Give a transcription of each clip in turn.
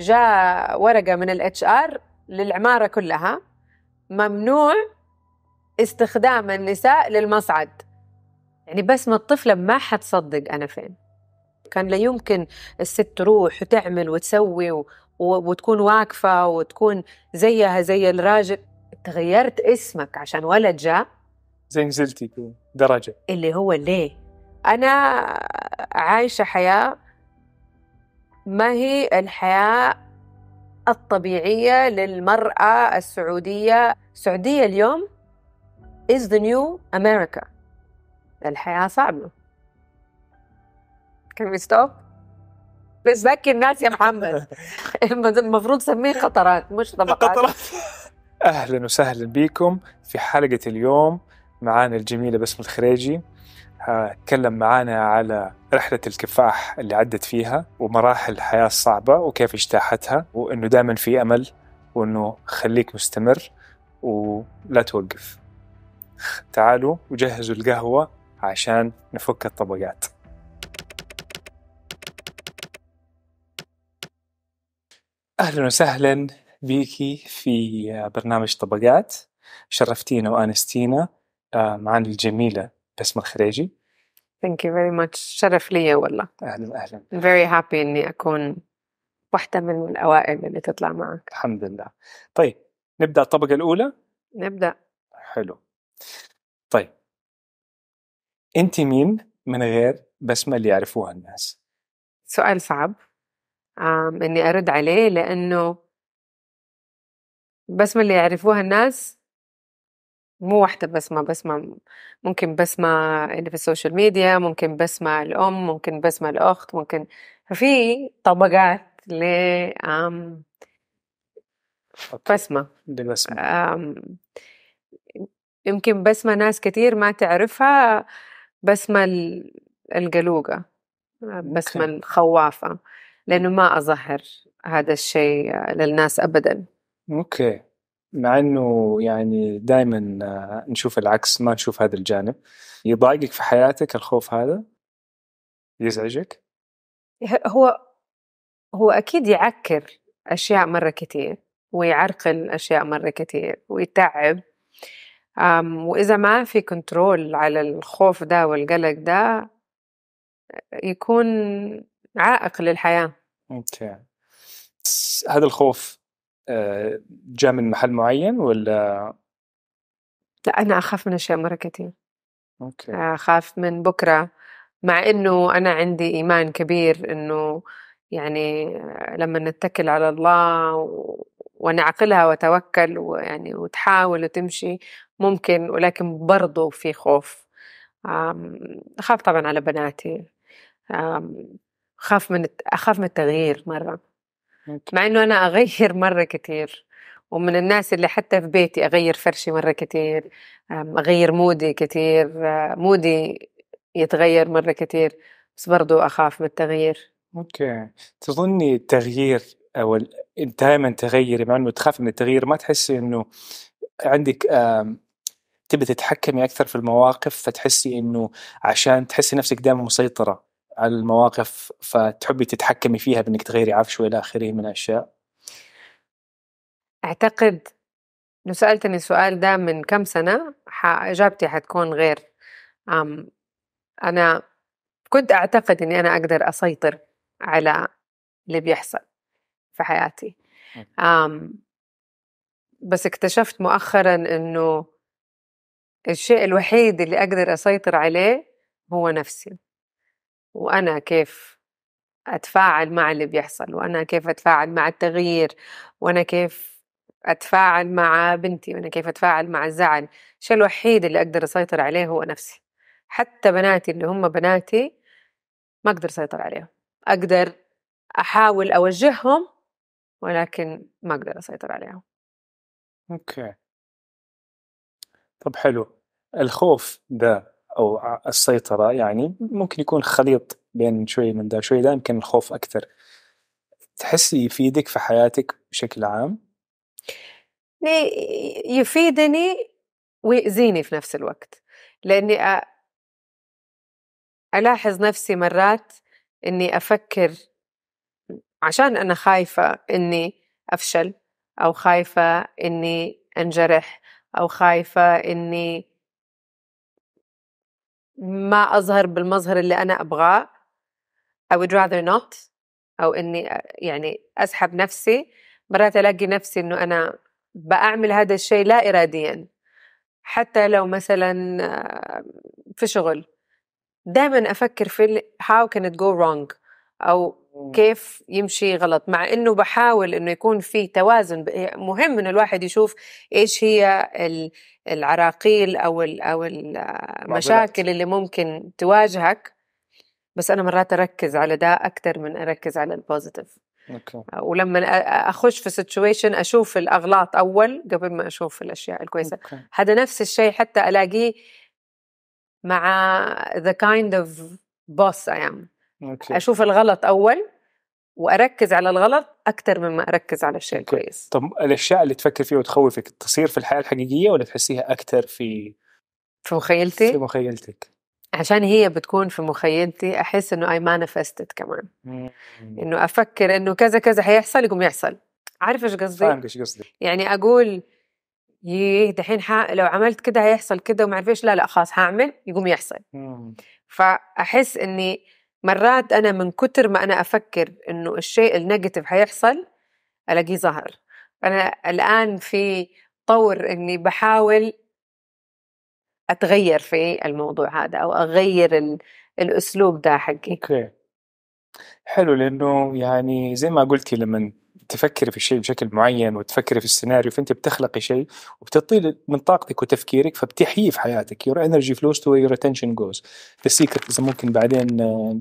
جاء ورقة من ال HR للعمارة كلها ممنوع استخدام النساء للمصعد. يعني بس ما الطفلة ما حتصدق أنا فين. كان لا يمكن الست تروح وتعمل وتسوي و... وتكون واقفة وتكون زيها زي الراجل. تغيرت اسمك عشان ولد جاء؟ زي نزلتي درجة. اللي هو ليه؟ أنا عايشة حياة ما هي الحياة الطبيعية للمرأة السعودية؟ السعودية اليوم is the new America. الحياة صعبة. Can we stop? بس ذكي الناس يا محمد. المفروض تسميه قطرات مش طبقات. أهلا وسهلا بكم في حلقة اليوم. معانا الجميلة بسمة الخريجي. هتكلم معانا على رحلة الكفاح اللي عدت فيها ومراحل الحياة الصعبة وكيف اجتاحتها وإنه دائما في أمل وإنه خليك مستمر ولا توقف. تعالوا وجهزوا القهوة عشان نفك الطبقات. أهلا وسهلا بيكي في برنامج طبقات. شرفتينا وآنستينا آه، معنا الجميلة بسمة الخريجي. Thank you very much. شرف لي والله. أهلا أهلا very happy إني أكون واحدة من الأوائل اللي تطلع معك. الحمد لله. طيب نبدأ الطبقة الأولى؟ نبدأ. حلو. طيب. أنت مين من غير بسمة اللي يعرفوها الناس؟ سؤال صعب. إني أرد عليه لأنه بسمة اللي يعرفوها الناس مو واحدة بسمة بسمة ممكن بسمة اللي في السوشيال ميديا ممكن بسمة الأم ممكن بسمة الأخت ممكن ففي طبقات ل بسمة بسمة يمكن بسمة ناس كتير ما تعرفها بسمة القلوقة بسمة الخوافة لأنه ما أظهر هذا الشيء للناس أبداً. okay. مع إنه يعني دائما آه، نشوف العكس ما نشوف هذا الجانب. يضايقك في حياتك الخوف هذا؟ يزعجك؟ هو هو أكيد يعكر أشياء مرة كثير ويعرقل أشياء مرة كثير ويتعب. وإذا ما في control على الخوف ده والقلق ده يكون عائق للحياة. okay هذا الخوف جاء من محل معين ولا؟ لا أنا أخاف من أشياء مرة كثير okay. أخاف من بكرة مع إنه أنا عندي إيمان كبير إنه يعني لما نتكل على الله ونعقلها وتوكل ويعني وتحاول وتمشي ممكن ولكن برضو في خوف. أخاف طبعا على بناتي. أخاف من أخاف من التغيير مرة. مع إنه أنا أغير مرة كثير ومن الناس اللي حتى في بيتي أغير فرشي مرة كثير أغير mood ي كثير mood ي يتغير مرة كثير بس برضو أخاف من التغيير. okay. تظني التغيير أو دائما تغيري مع إنه تخافي من التغيير ما تحسي إنه عندك تبي تتحكمي أكثر في المواقف فتحسي إنه عشان تحسي نفسك دائما مسيطرة. على المواقف فتحبي تتحكمي فيها بإنك تغيري عفش وإلى آخره من الاشياء؟ أعتقد لو سألتني السؤال ده من كم سنة إجابتي حتكون غير أم أنا كنت أعتقد إني أنا أقدر أسيطر على اللي بيحصل في حياتي. أم بس اكتشفت مؤخرا إنه الشيء الوحيد اللي أقدر أسيطر عليه هو نفسي. وأنا كيف أتفاعل مع اللي بيحصل وأنا كيف أتفاعل مع التغيير وأنا كيف أتفاعل مع بنتي وأنا كيف أتفاعل مع الزعل. الشيء الوحيد اللي أقدر أسيطر عليه هو نفسي. حتى بناتي اللي هم بناتي ما أقدر أسيطر عليهم. أقدر أحاول أوجههم ولكن ما أقدر أسيطر عليهم. أوكي. طب حلو. الخوف ده أو السيطرة يعني ممكن يكون خليط بين شوي من ده شوي ده يمكن الخوف أكثر تحسي يفيدك في حياتك بشكل عام؟ يفيدني ويأذيني في نفس الوقت لأني ألاحظ نفسي مرات إني أفكر عشان أنا خايفة إني أفشل أو خايفة إني أنجرح أو خايفة إني ما أظهر بالمظهر اللي أنا أبغاه. I would rather not. أو إني يعني أسحب نفسي. مرات ألاقي نفسي إنه أنا بعمل هذا الشيء لا إراديا. حتى لو مثلا في شغل. دائما أفكر في how can it go wrong أو كيف يمشي غلط. مع إنه بحاول إنه يكون في توازن. مهم إنه الواحد يشوف إيش هي العراقيل أو أو المشاكل اللي ممكن تواجهك. بس أنا مرات أركز على ده أكثر من أركز على البوزيتيف okay. ولما أخش في situation أشوف الأغلاط أول قبل ما أشوف الأشياء الكويسة. okay. هذا نفس الشيء حتى ألاقيه مع the kind of boss I am. okay. أشوف الغلط أول وأركز على الغلط أكثر مما أركز على الشيء الكويس. طب الأشياء اللي تفكر فيها وتخوفك تصير في الحياة الحقيقية ولا تحسيها أكثر في في مخيلتي؟ في مخيلتك؟ عشان هي بتكون في مخيلتي أحس إنه I manifest it كمان. إنه أفكر إنه كذا كذا حيحصل يقوم يحصل. عارف إيش قصدي؟ فاهم إيش قصدي. يعني أقول يي دحين لو عملت كده هيحصل كده وما أعرف إيش. لا لا خلاص هعمل يقوم يحصل. مم. فأحس إني مرات أنا من كتر ما أنا أفكر إنه الشيء النيجاتيف حيحصل ألاقيه ظهر. أنا الآن في طور إني بحاول أتغير في الموضوع هذا أو أغير الأسلوب ده حقي. أوكي. حلو لأنه يعني زي ما قلتي لما تفكري في الشيء بشكل معين وتفكري في السيناريو فأنت بتخلقي شيء وبتطيل من طاقتك وتفكيرك فبتحيي في حياتك. Energy flows to where your attention goes. The secret اذا ممكن بعدين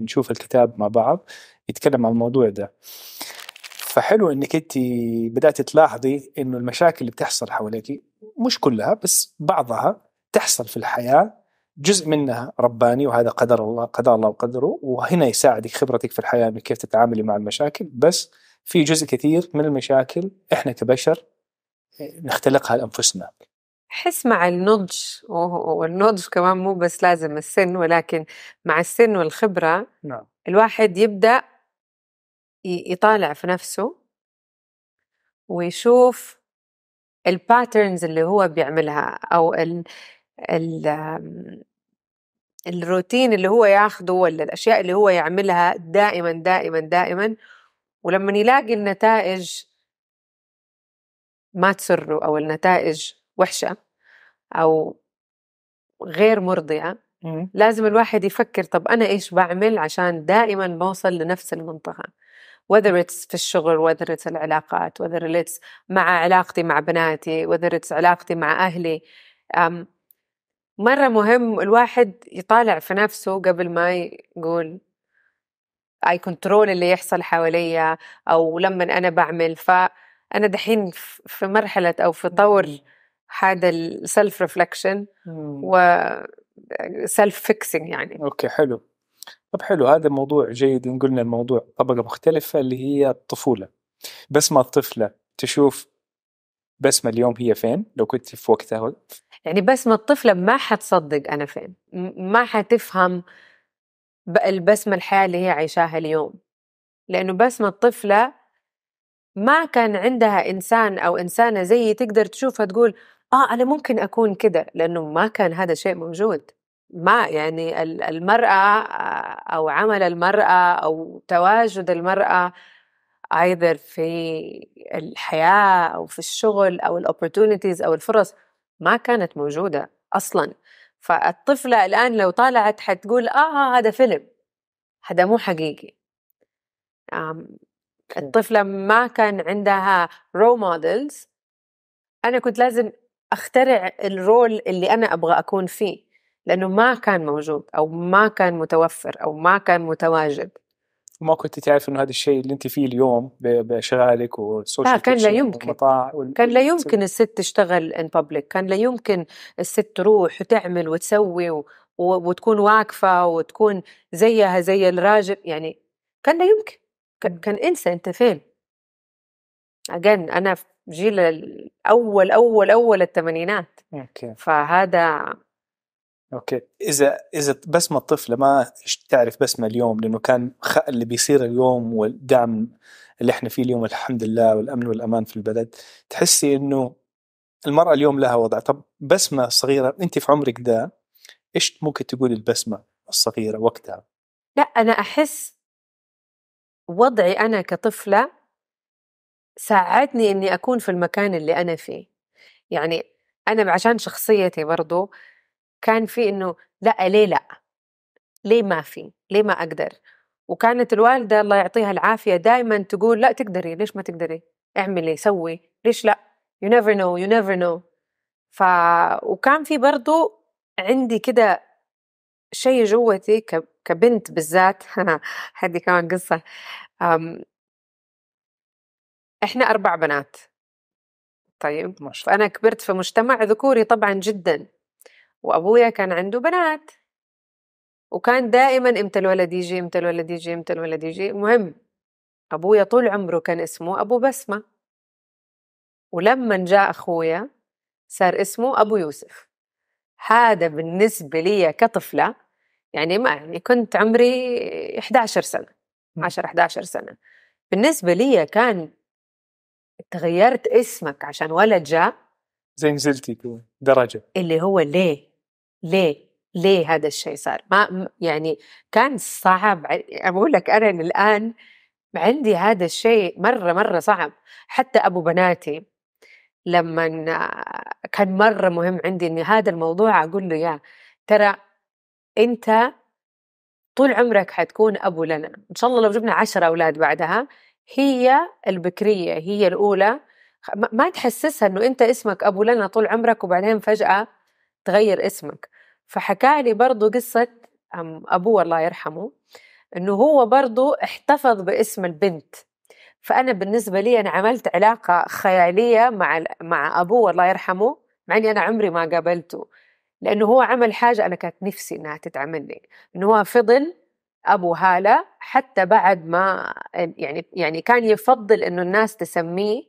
نشوف الكتاب مع بعض يتكلم عن الموضوع ده. فحلو إنك أنت بدأت تلاحظي إنه المشاكل اللي بتحصل حواليك مش كلها بس بعضها تحصل في الحياة جزء منها رباني وهذا قدر الله قدر الله وقدره وهنا يساعدك خبرتك في الحياة إنك كيف تتعاملي مع المشاكل. بس في جزء كثير من المشاكل إحنا كبشر نختلقها لانفسنا حس مع النضج والنضج كمان مو بس لازم السن ولكن مع السن والخبرة نعم. الواحد يبدأ يطالع في نفسه ويشوف الباترنز اللي هو بيعملها أو ال ال الروتين اللي هو ياخده ولا الأشياء اللي هو يعملها دائما دائما دائما ولما يلاقي النتائج ما تسره أو النتائج وحشة أو غير مرضية لازم الواحد يفكر طب أنا إيش بعمل عشان دائما بوصل لنفس المنطقة. whether it's في الشغل whether it's العلاقات whether it's مع علاقتي مع بناتي whether it's علاقتي مع أهلي. مرة مهم الواحد يطالع في نفسه قبل ما يقول I control اللي يحصل حواليا أو لما أنا بعمل. فانا دحين في مرحلة أو في طور هذا ال self reflection و self fixing يعني. okay حلو. طب حلو هذا موضوع جيد إن قلنا الموضوع طبقة مختلفة اللي هي الطفولة. بس ما الطفلة تشوف بسمه اليوم هي فين؟ لو كنت في وقتها. يعني بسمه الطفلة ما حتصدق أنا فين. ما حتفهم البسمة الحياة اللي هي عايشاها اليوم. لأنه بسمة طفلة ما كان عندها إنسان أو إنسانة زيي تقدر تشوفها تقول آه أنا ممكن أكون كده. لأنه ما كان هذا شيء موجود. ما يعني المرأة أو عمل المرأة أو تواجد المرأة either في الحياة أو في الشغل أو ال opportunities أو الفرص ما كانت موجودة أصلاً. فالطفلة الآن لو طالعت حتقول آه هذا فيلم. هذا مو حقيقي. الطفلة ما كان عندها role models أنا كنت لازم أخترع ال role اللي أنا أبغى أكون فيه لأنه ما كان موجود أو ما كان متوفر أو ما كان متواجد. وما كنت تعرف إنه هذا الشيء اللي أنت فيه اليوم بشغالك وال social لا كان لا يمكن. وال... كان لا يمكن الست تشتغل in public كان لا يمكن الست تروح وتعمل وتسوي و... وتكون واقفة وتكون زيها زي الراجل. يعني كان لا يمكن. كان, كان انسى أنت فين؟ again أنا في جيل الأول أول أول الثمانينات. okay. فهذا أوكي. إذا إذا بسمة الطفله ما تعرف بسمة اليوم لأنه كان اللي بيصير اليوم والدعم اللي إحنا فيه اليوم الحمد لله والأمن والأمان في البلد تحسي إنه المرأة اليوم لها وضع. طب بسمة صغيرة انت في عمرك ده إيش ممكن تقول لبسمة الصغيرة وقتها؟ لا أنا أحس وضعي أنا كطفلة ساعدني إني أكون في المكان اللي أنا فيه. يعني أنا عشان شخصيتي برضو كان في إنه لا ليه لا؟ ليه ما في؟ ليه ما أقدر؟ وكانت الوالدة الله يعطيها العافية دائما تقول لا تقدري ليش ما تقدري؟ اعملي سوي ليش لا؟ You never know you never know. ف وكان في برضو عندي كده شيء جوتي ك... كبنت بالذات. هذه كمان قصة. أم... إحنا أربع بنات. طيب ما شاء فأنا كبرت في مجتمع ذكوري طبعا جدا. وأبويا كان عنده بنات. وكان دائما إمتى الولد يجي إمتى الولد يجي إمتى الولد يجي. المهم أبويا طول عمره كان اسمه أبو بسمة. ولما جاء أخويا صار اسمه أبو يوسف. هذا بالنسبة لي كطفلة يعني ما يعني كنت عمري 11 سنة 10 11 سنة. بالنسبة لي كان تغيرت اسمك عشان ولد جاء زي نزلتي درجة. اللي هو ليه؟ ليه؟ ليه هذا الشيء صار؟ ما يعني كان صعب أقول لك أنا الآن عندي هذا الشيء مرة مرة صعب. حتى أبو بناتي لما كان مرة مهم عندي إني هذا الموضوع أقول له يا ترى أنت طول عمرك حتكون أبو لنا. إن شاء الله لو جبنا عشر أولاد بعدها هي البكرية هي الأولى. ما- تحسسها إنه أنت اسمك أبو لنا طول عمرك وبعدين فجأة تغير اسمك. فحكى لي برضو قصة أبوه الله يرحمه إنه هو برضو احتفظ باسم البنت. فأنا بالنسبة لي أنا عملت علاقة خيالية مع مع أبوه الله يرحمه مع إني أنا عمري ما قابلته. لأنه هو عمل حاجة أنا كانت نفسي إنها تتعمل لي إنه هو فضل أبو هالة حتى بعد ما يعني يعني كان يفضل إنه الناس تسميه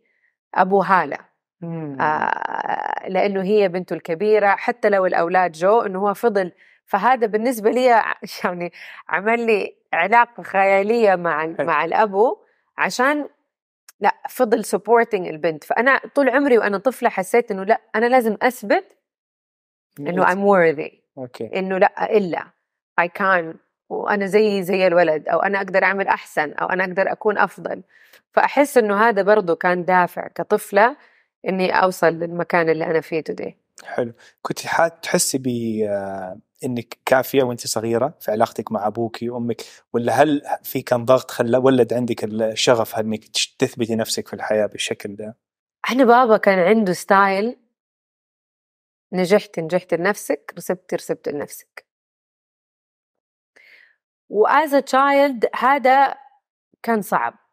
أبو هالة. آه لأنه هي بنته الكبيرة حتى لو الأولاد جو إنه هو فضل. فهذا بالنسبة لي يعني عمل لي علاقة خيالية مع. مع الأبو عشان لا فضل supporting البنت. فأنا طول عمري وأنا طفلة حسيت إنه لا أنا لازم أثبت إنه I'm worthy. okay. إنه لا إلا I can وأنا زي زي الولد أو أنا أقدر أعمل أحسن أو أنا أقدر أكون أفضل. فأحس إنه هذا برضو كان دافع كطفلة إني أوصل للمكان اللي أنا فيه today. حلو. كنت تحسي ب إنك كافية وأنت صغيرة في علاقتك مع أبوك وأمك ولا هل في كان ضغط خلى ولد عندك الشغف إنك تثبتي نفسك في الحياة بالشكل ده؟ أنا بابا كان عنده style نجحت نجحت لنفسك رسبت رسبت لنفسك. و as child هذا كان صعب.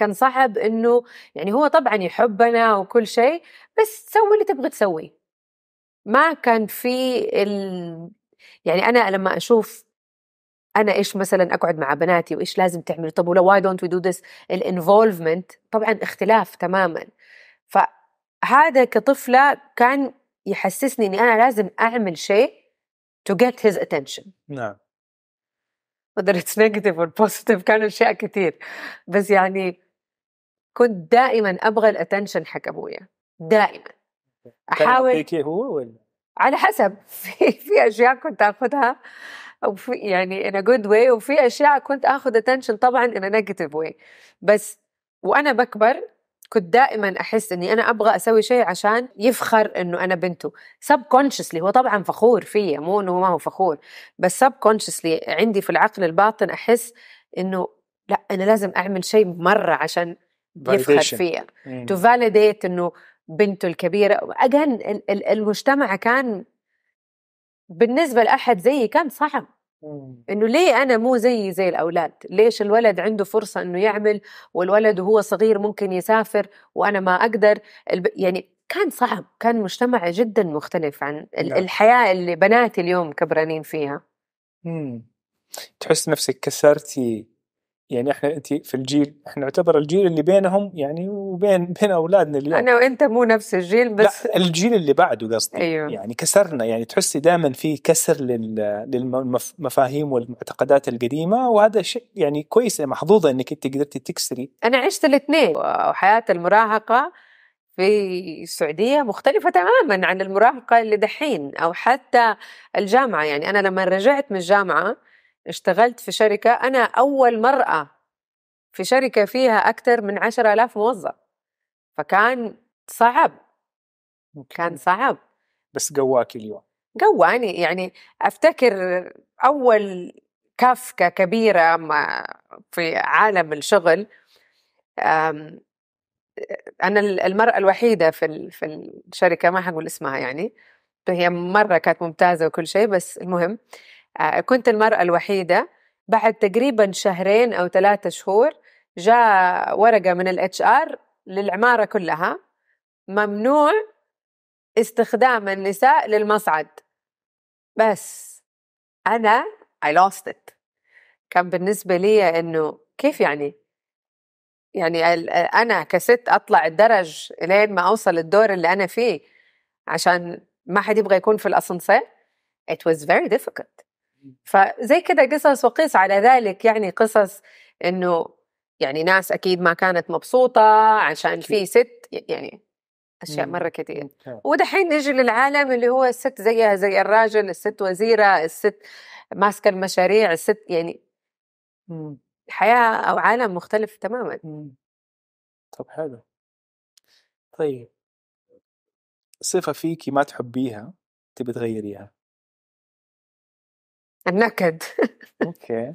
كان صعب إنه يعني هو طبعا يحبنا وكل شيء بس سوي اللي تبغى تسويه ما كان في ال... يعني أنا لما أشوف أنا إيش مثلا أقعد مع بناتي وإيش لازم تعمل طب ولو why don't we do this ال involvement طبعا اختلاف تماما. فهذا كطفلة كان يحسسني إني أنا لازم أعمل شيء to get his attention. نعم. Whether it's negative or positive كانوا أشياء كثير بس يعني كنت دائما أبغى الاتنشن حق أبويا دائما. أحاول هو ولا؟ على حسب. في في أشياء كنت آخذها أو في يعني a good way وفي أشياء كنت آخذ attention طبعا a negative way. بس وأنا بكبر كنت دائما أحس إني أنا أبغى أسوي شيء عشان يفخر إنه أنا بنته. Subconsciously هو طبعا فخور فيا مو إنه ما هو فخور. بس subconsciously عندي في العقل الباطن أحس إنه لا أنا لازم أعمل شيء مرة عشان يفخر مم. to validate إنه بنته الكبيرة ال- المجتمع كان بالنسبة لأحد زيي كان صعب. إنه ليه أنا مو زي زي الأولاد ليش الولد عنده فرصة إنه يعمل والولد وهو صغير ممكن يسافر وأنا ما أقدر الب... يعني كان صعب كان مجتمع جدا مختلف عن ال- نعم. الحياة اللي بناتي اليوم كبرانين فيها مم. تحس نفسك كسرتي يعني إحنا أنت في الجيل إحنا نعتبر الجيل اللي بينهم يعني وبين بين أولادنا اليوم. أنا وأنت مو نفس الجيل بس لا الجيل اللي بعده قصدي. أيوه. يعني كسرنا يعني تحسي دائما في كسر للمفاهيم والمعتقدات القديمة وهذا شيء يعني كويس محظوظة إنك أنت قدرتي تكسري. أنا عشت الاثنين وحياة المراهقة في السعودية مختلفة تماما عن المراهقة اللي دحين أو حتى الجامعة. يعني أنا لما رجعت من الجامعة اشتغلت في شركة أنا أول مرأة في شركة فيها أكثر من عشرة آلاف موظف. فكان صعب كان صعب. بس قواك اليوم. قواني يعني أفتكر أول كفكة كبيرة في عالم الشغل أنا المرأة الوحيدة في في الشركة ما حقول اسمها يعني هي مرة كانت ممتازة وكل شيء بس المهم كنت المرأة الوحيدة. بعد تقريبا شهرين أو ثلاثة شهور جاء ورقة من ال HR للعمارة كلها ممنوع استخدام النساء للمصعد. بس أنا I lost it. كان بالنسبة لي إنه كيف يعني؟ يعني أنا كست أطلع الدرج لين ما أوصل الدور اللي أنا فيه عشان ما حد يبغى يكون في الأسانسير. It was very difficult. فزي كده قصص وقيس على ذلك يعني قصص إنه يعني ناس أكيد ما كانت مبسوطة عشان في ست يعني أشياء مرة كثير ودحين نجي للعالم اللي هو الست زيها زي الراجل الست وزيرة الست ماسكة المشاريع الست يعني حياة أو عالم مختلف تماما. طب حلو. طيب. صفة فيكي ما تحبيها تبي تغيريها؟ النكد. okay.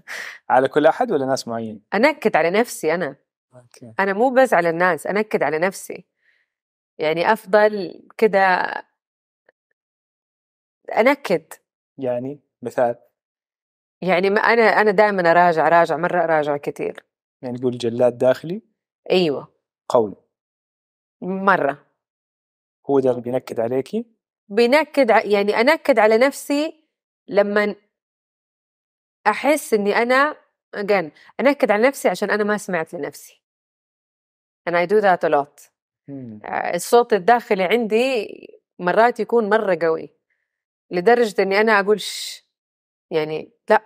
على كل أحد ولا ناس معين؟ أنكد على نفسي أنا. okay. أنا مو بس على الناس أنكد على نفسي. يعني أفضل كده أنكد. يعني مثال؟ يعني ما أنا أنا دائما أراجع راجع مرة أراجع كثير يعني يقول جلاد داخلي؟ أيوه. قوي. مرة. هو ده اللي بينكد عليكي بينكد يعني أنكد على نفسي لما أحس إني أنا again أنكد على نفسي عشان أنا ما سمعت لنفسي. And I do that a lot. آه، الصوت الداخلي عندي مرات يكون مرة قوي لدرجة إني أنا أقول ش يعني لا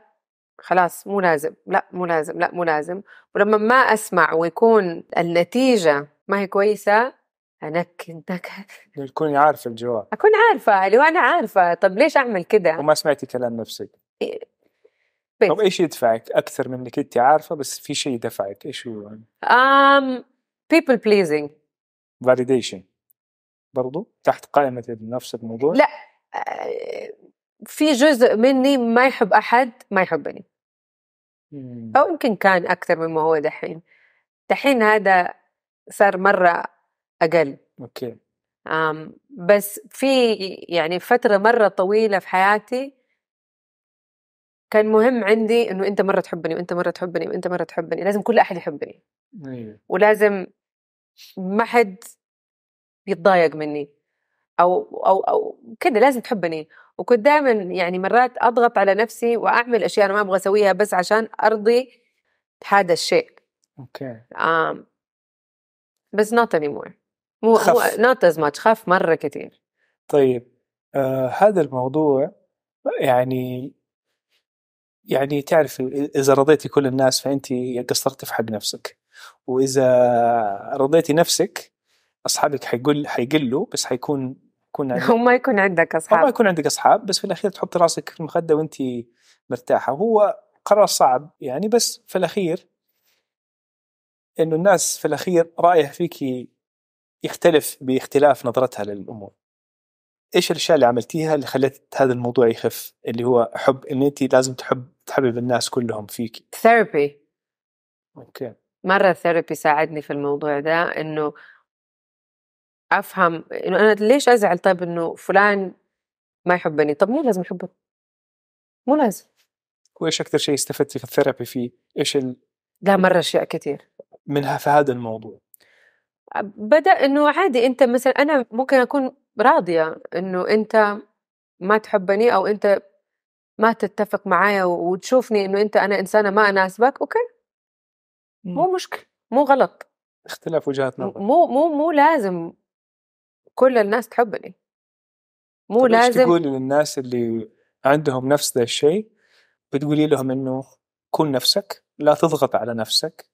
خلاص مو لازم لا مو لازم لا مو لازم. ولما ما أسمع ويكون النتيجة ما هي كويسة أنكد نكد تكوني عارفة الجواب. أكون عارفة اللي هو أنا عارفة طب ليش أعمل كده؟ وما سمعتي كلام نفسك. إيه، بيت. طب إيش يدفعك؟ أكثر من إنك انت عارفة بس في شيء دفعك إيش هو؟ um, people pleasing. validation. برضو؟ تحت قائمة نفس الموضوع؟ لا آه، في جزء مني ما يحب أحد ما يحبني. مم. أو يمكن كان أكثر مما هو دحين. دحين هذا صار مرة أقل. أوكي. um, بس في يعني فترة مرة طويلة في حياتي كان مهم عندي إنه أنت مرة تحبني وأنت مرة تحبني وأنت مرة تحبني لازم كل أحد يحبني. أيوه. ولازم ما حد يتضايق مني. أو أو أو كده لازم تحبني. وكنت دائما يعني مرات أضغط على نفسي وأعمل أشياء أنا ما أبغى أسويها بس عشان أرضي هذا الشيء. أوكي. um, بس not anymore. مو خف. مو not as much. خاف مرة كثير طيب آه هذا الموضوع يعني يعني تعرف إذا رضيتي كل الناس فانت قصرتي في حق نفسك. وإذا رضيتي نفسك أصحابك حيقول حيقلوا بس حيكون يكون عندك ما يكون عندك اصحاب ما يكون عندك أصحاب بس في الأخير تحط راسك في المخدة وانت مرتاحة. هو قرار صعب يعني بس في الأخير إنه الناس في الأخير رايها فيك يختلف باختلاف نظرتها للأمور. إيش الأشياء اللي عملتيها اللي خلت هذا الموضوع يخف؟ اللي هو حب إن انت لازم تحب تحبب الناس كلهم فيك. therapy okay. مرة ال therapy ساعدني في الموضوع ده إنه أفهم إنه أنا ليش أزعل؟ طيب إنه فلان ما يحبني. طب مو لازم يحبك مو لازم. وإيش أكثر شيء استفدتي في ال therapy فيه؟ إيش ال... لا مرة أشياء كثير. منها في هذا الموضوع؟ بدأ إنه عادي أنت مثلا أنا ممكن أكون راضية إنه أنت ما تحبني أو أنت ما تتفق معايا وتشوفني إنه أنت أنا إنسانة ما اناسبك okay؟ مو مشكلة مو غلط. اختلاف وجهات نظر. مو مو مو لازم كل الناس تحبني. مو طيب لازم تقولي للناس اللي عندهم نفس ذا الشيء؟ بتقولي لهم إنه كن نفسك لا تضغط على نفسك.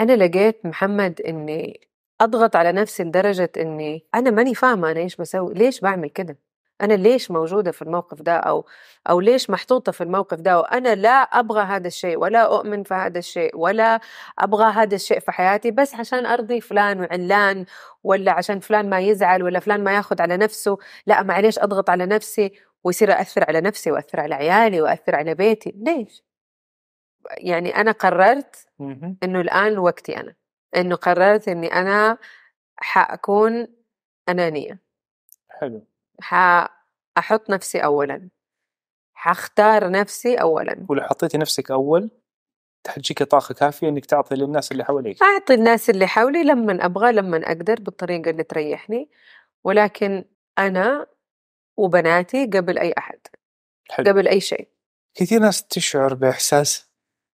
أنا لقيت محمد إني أضغط على نفسي لدرجة إني أنا ماني فاهمة أنا إيش بسوي ليش بعمل كده؟ أنا ليش موجودة في الموقف ده؟ أو أو ليش محطوطة في الموقف ده؟ وأنا لا أبغى هذا الشيء ولا أؤمن في هذا الشيء ولا أبغى هذا الشيء في حياتي بس عشان أرضي فلان وعلان ولا عشان فلان ما يزعل ولا فلان ما ياخذ على نفسه. لا معليش أضغط على نفسي ويصير أثر على نفسي وأثر على عيالي وأثر على بيتي. ليش؟ يعني أنا قررت إنه الآن وقتي أنا. إنه قررت إني أنا حأكون أنانية. حلو. حأحط نفسي اولا. حختار نفسي اولا. ولو حطيتي نفسك أول تحتجيك طاقة كافية إنك تعطي للناس اللي حواليك. أعطي الناس اللي حولي لما أبغى لما أقدر بالطريقة اللي تريحني. ولكن أنا وبناتي قبل أي أحد. حلو. قبل أي شيء. كثير ناس تشعر بإحساس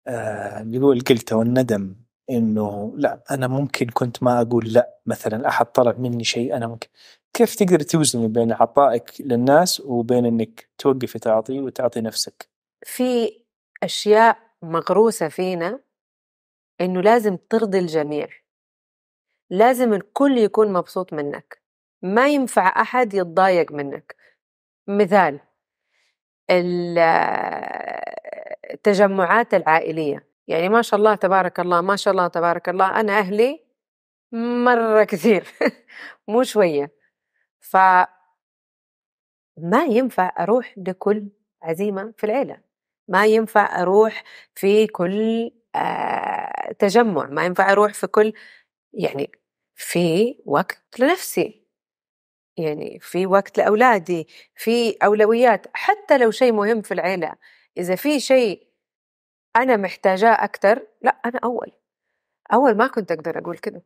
آه اللي هو القلة والندم إنه لا أنا ممكن كنت ما أقول لا مثلا أحد طلب مني شيء أنا ممكن كيف تقدر توزني بين عطائك للناس وبين إنك توقفي تعطي وتعطي نفسك؟ في أشياء مغروسة فينا إنه لازم ترضي الجميع. لازم الكل يكون مبسوط منك. ما ينفع أحد يتضايق منك. مثال ال- التجمعات العائلية. يعني ما شاء الله تبارك الله ما شاء الله تبارك الله أنا أهلي مرة كثير مو شوية. ف ما ينفع أروح لكل عزيمة في العيلة. ما ينفع أروح في كل آه، تجمع. ما ينفع أروح في كل يعني في وقت لنفسي. يعني في وقت لأولادي في أولويات. حتى لو شيء مهم في العيلة إذا في شيء أنا محتاجاه أكثر لا أنا أول. أول ما كنت أقدر أقول كده.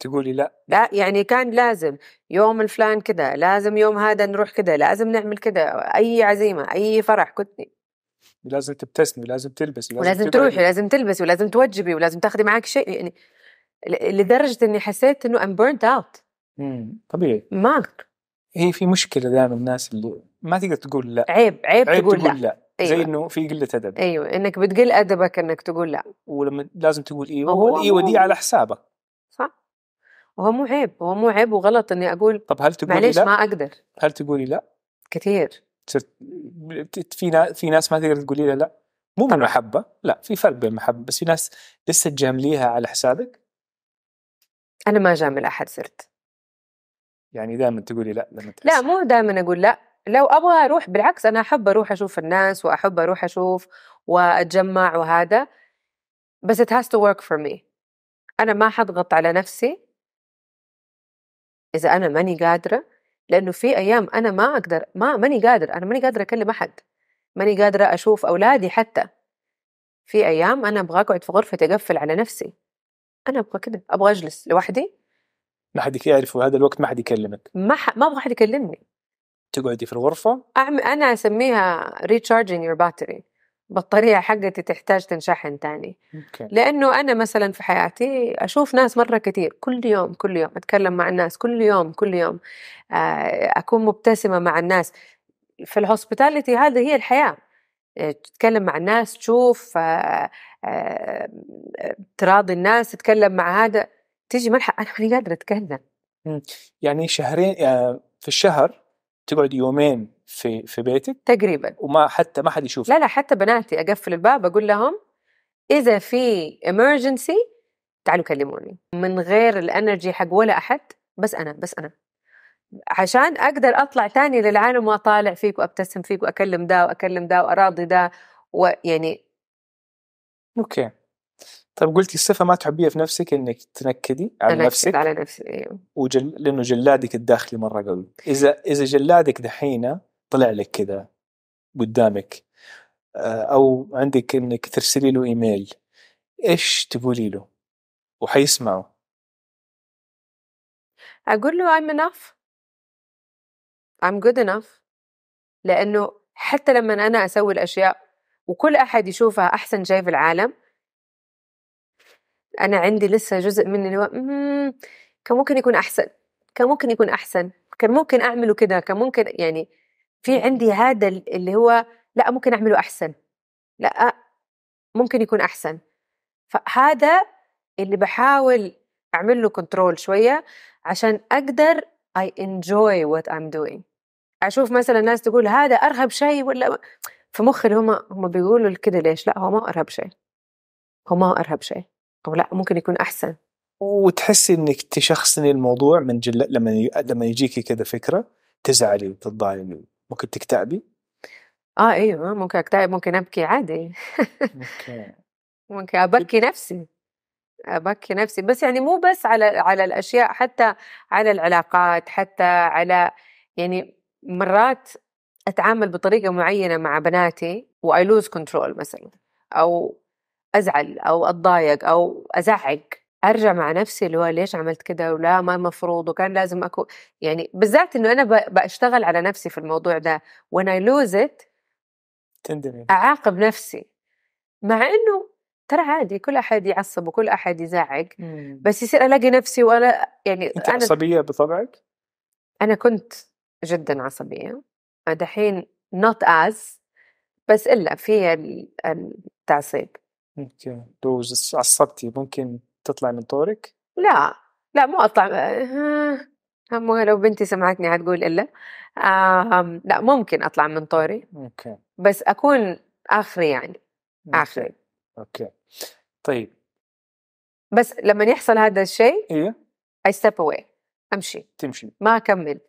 تقولي لا. لا يعني كان لازم يوم الفلان كده لازم يوم هذا نروح كده لازم نعمل كده أي عزيمة أي فرح كنت لازم تبتسمي لازم تلبسي ولازم تبعدي. تروحي ولازم تلبسي ولازم توجبي ولازم تاخذي معك شيء يعني لدرجة إني حسيت إنه I'm burnt out. طبيعي. ما هي في مشكلة دائما الناس اللي ما تقدر تقول لا. عيب عيب, عيب تقول, تقول لا. لا. زي أيوة. إنه في قلة أدب. أيوه إنك بتقل أدبك إنك تقول لا. ولما لازم تقول إيوه هو والإيوه دي على حسابك. وهو مو عيب هو مو عيب وغلط إني أقول طب هل تقولي معليش لا؟ ما أقدر. هل تقولي لا؟ كثير. صرت في ناس في ناس ما تقدر تقولي لها لا. مو من. محبة لا في فرق بين محبة بس في ناس لسه تجامليها على حسابك؟ أنا ما جامل أحد صرت. يعني دائما تقولي لا لما تحس. لا مو دائما أقول لا. لو أبغى أروح بالعكس أنا أحب أروح أشوف الناس وأحب أروح أشوف وأتجمع وهذا بس it has to work for me. أنا ما حضغط على نفسي. إذا أنا ماني قادرة لأنه في أيام أنا ما أقدر ما ماني قادر أنا ماني قادرة أكلم أحد ماني قادرة أشوف أولادي حتى. في أيام أنا أبغى أقعد في غرفتي أقفل على نفسي. أنا أبغى كده أبغى أجلس لوحدي. ما حد يعرف وهذا الوقت ما حد يكلمك. ما ح... ما أبغى احد يكلمني. تقعدي في الغرفة؟ أعمل أنا أسميها recharging your battery. بطارية حقتي تحتاج تنشحن تاني. أوكي. لأنه أنا مثلا في حياتي أشوف ناس مرة كتير كل يوم كل يوم أتكلم مع الناس كل يوم كل يوم آه، أكون مبتسمة مع الناس. في الهوسبيتاليتي هذه هي الحياة. آه، تتكلم مع الناس تشوف آه، تراضي الناس تتكلم مع هذا. تيجي ملحق أنا ماني قادرة أتكلم. يعني شهرين في الشهر تقعد يومين في في بيتك؟ تقريبا. وما حتى ما حد يشوف. لا لا حتى بناتي أقفل الباب أقول لهم إذا في emergency تعالوا كلموني. من غير ال energy حق ولا أحد بس أنا بس أنا. عشان أقدر أطلع تاني للعالم وأطالع فيك وأبتسم فيك وأكلم ده وأكلم ده وأراضي ده ويعني okay. طيب قلتي الصفة ما تحبيها في نفسك إنك تنكدي على نفسك؟ على نفسي إيوه. وجل... لأنه جلادك الداخلي مرة قوي. إذا إذا جلادك دحين طلع لك كذا قدامك. آه، أو عندك إنك ترسلي له إيميل إيش تقولي له؟ وحيسمعه. أقول له I'm enough. I'm good enough. لأنه حتى لما أنا أسوي الأشياء وكل أحد يشوفها أحسن شيء في العالم أنا عندي لسه جزء مني اللي هو "مم، كان ممكن يكون أحسن كان ممكن يكون أحسن كان ممكن أعمله كده كان ممكن يعني في عندي هذا اللي هو لا ممكن أعمله أحسن لا ممكن يكون أحسن. فهذا اللي بحاول أعمل له كنترول شوية عشان أقدر I enjoy what I'm doing. أشوف مثلا ناس تقول هذا أرهب شيء ولا في مخي اللي هم هم بيقولوا كده ليش؟ لا هو ما أرهب شيء هو ما أرهب شيء. أو لأ ممكن يكون أحسن. وتحسي إنك تشخصني الموضوع من جل لما ي... لما يجيكي كذا فكرة تزعلي وتتضايقي ممكن تكتئبي؟ آه أيوه ممكن أكتئب ممكن أبكي عادي. ممكن أبكي نفسي. أبكي نفسي. بس يعني مو بس على على الأشياء حتى على العلاقات حتى على يعني مرات أتعامل بطريقة معينة مع بناتي و I lose control مثلا. أو أزعل أو أتضايق أو ازعق أرجع مع نفسي اللي هو ليش عملت كده ولا ما المفروض وكان لازم اكون يعني بالذات إنه أنا بشتغل على نفسي في الموضوع ده. When I lose it تندمي. أعاقب نفسي. مع إنه ترى عادي كل أحد يعصب وكل أحد يزعق بس يصير ألاقي نفسي وأنا يعني أنت أنا عصبية بطبعك؟ أنا كنت جدا عصبية. دحين not as بس إلا في ال- التعصيب. أوكي لو عصبتي ممكن تطلع من طورك؟ لا لا مو أطلع آه، مو لو بنتي سمعتني حتقول إلا آه لا ممكن أطلع من طوري okay. بس أكون آخري يعني آخري. okay. طيب. بس لما يحصل هذا الشيء I step away أمشي. تمشي. ما أكمل.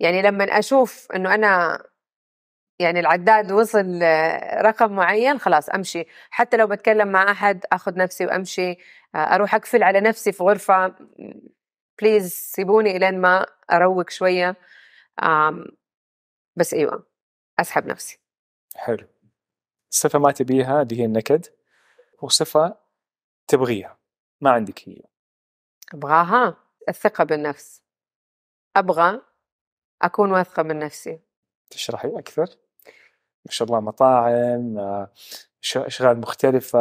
يعني لما أشوف إنه أنا يعني العداد وصل رقم معين خلاص أمشي. حتى لو بتكلم مع أحد أخذ نفسي وأمشي. آه، أروح أقفل على نفسي في غرفة. بليز سيبوني إلين ما أروق شوية. بس أيوه أسحب نفسي. حلو. صفة ما تبيها اللي هي النكد وصفة تبغيها. ما عندك هي. أبغاها؟ الثقة بالنفس. أبغى أكون واثقة من نفسي. تشرحي أكثر؟ ما شاء الله مطاعم آه، ش- أشغال مختلفة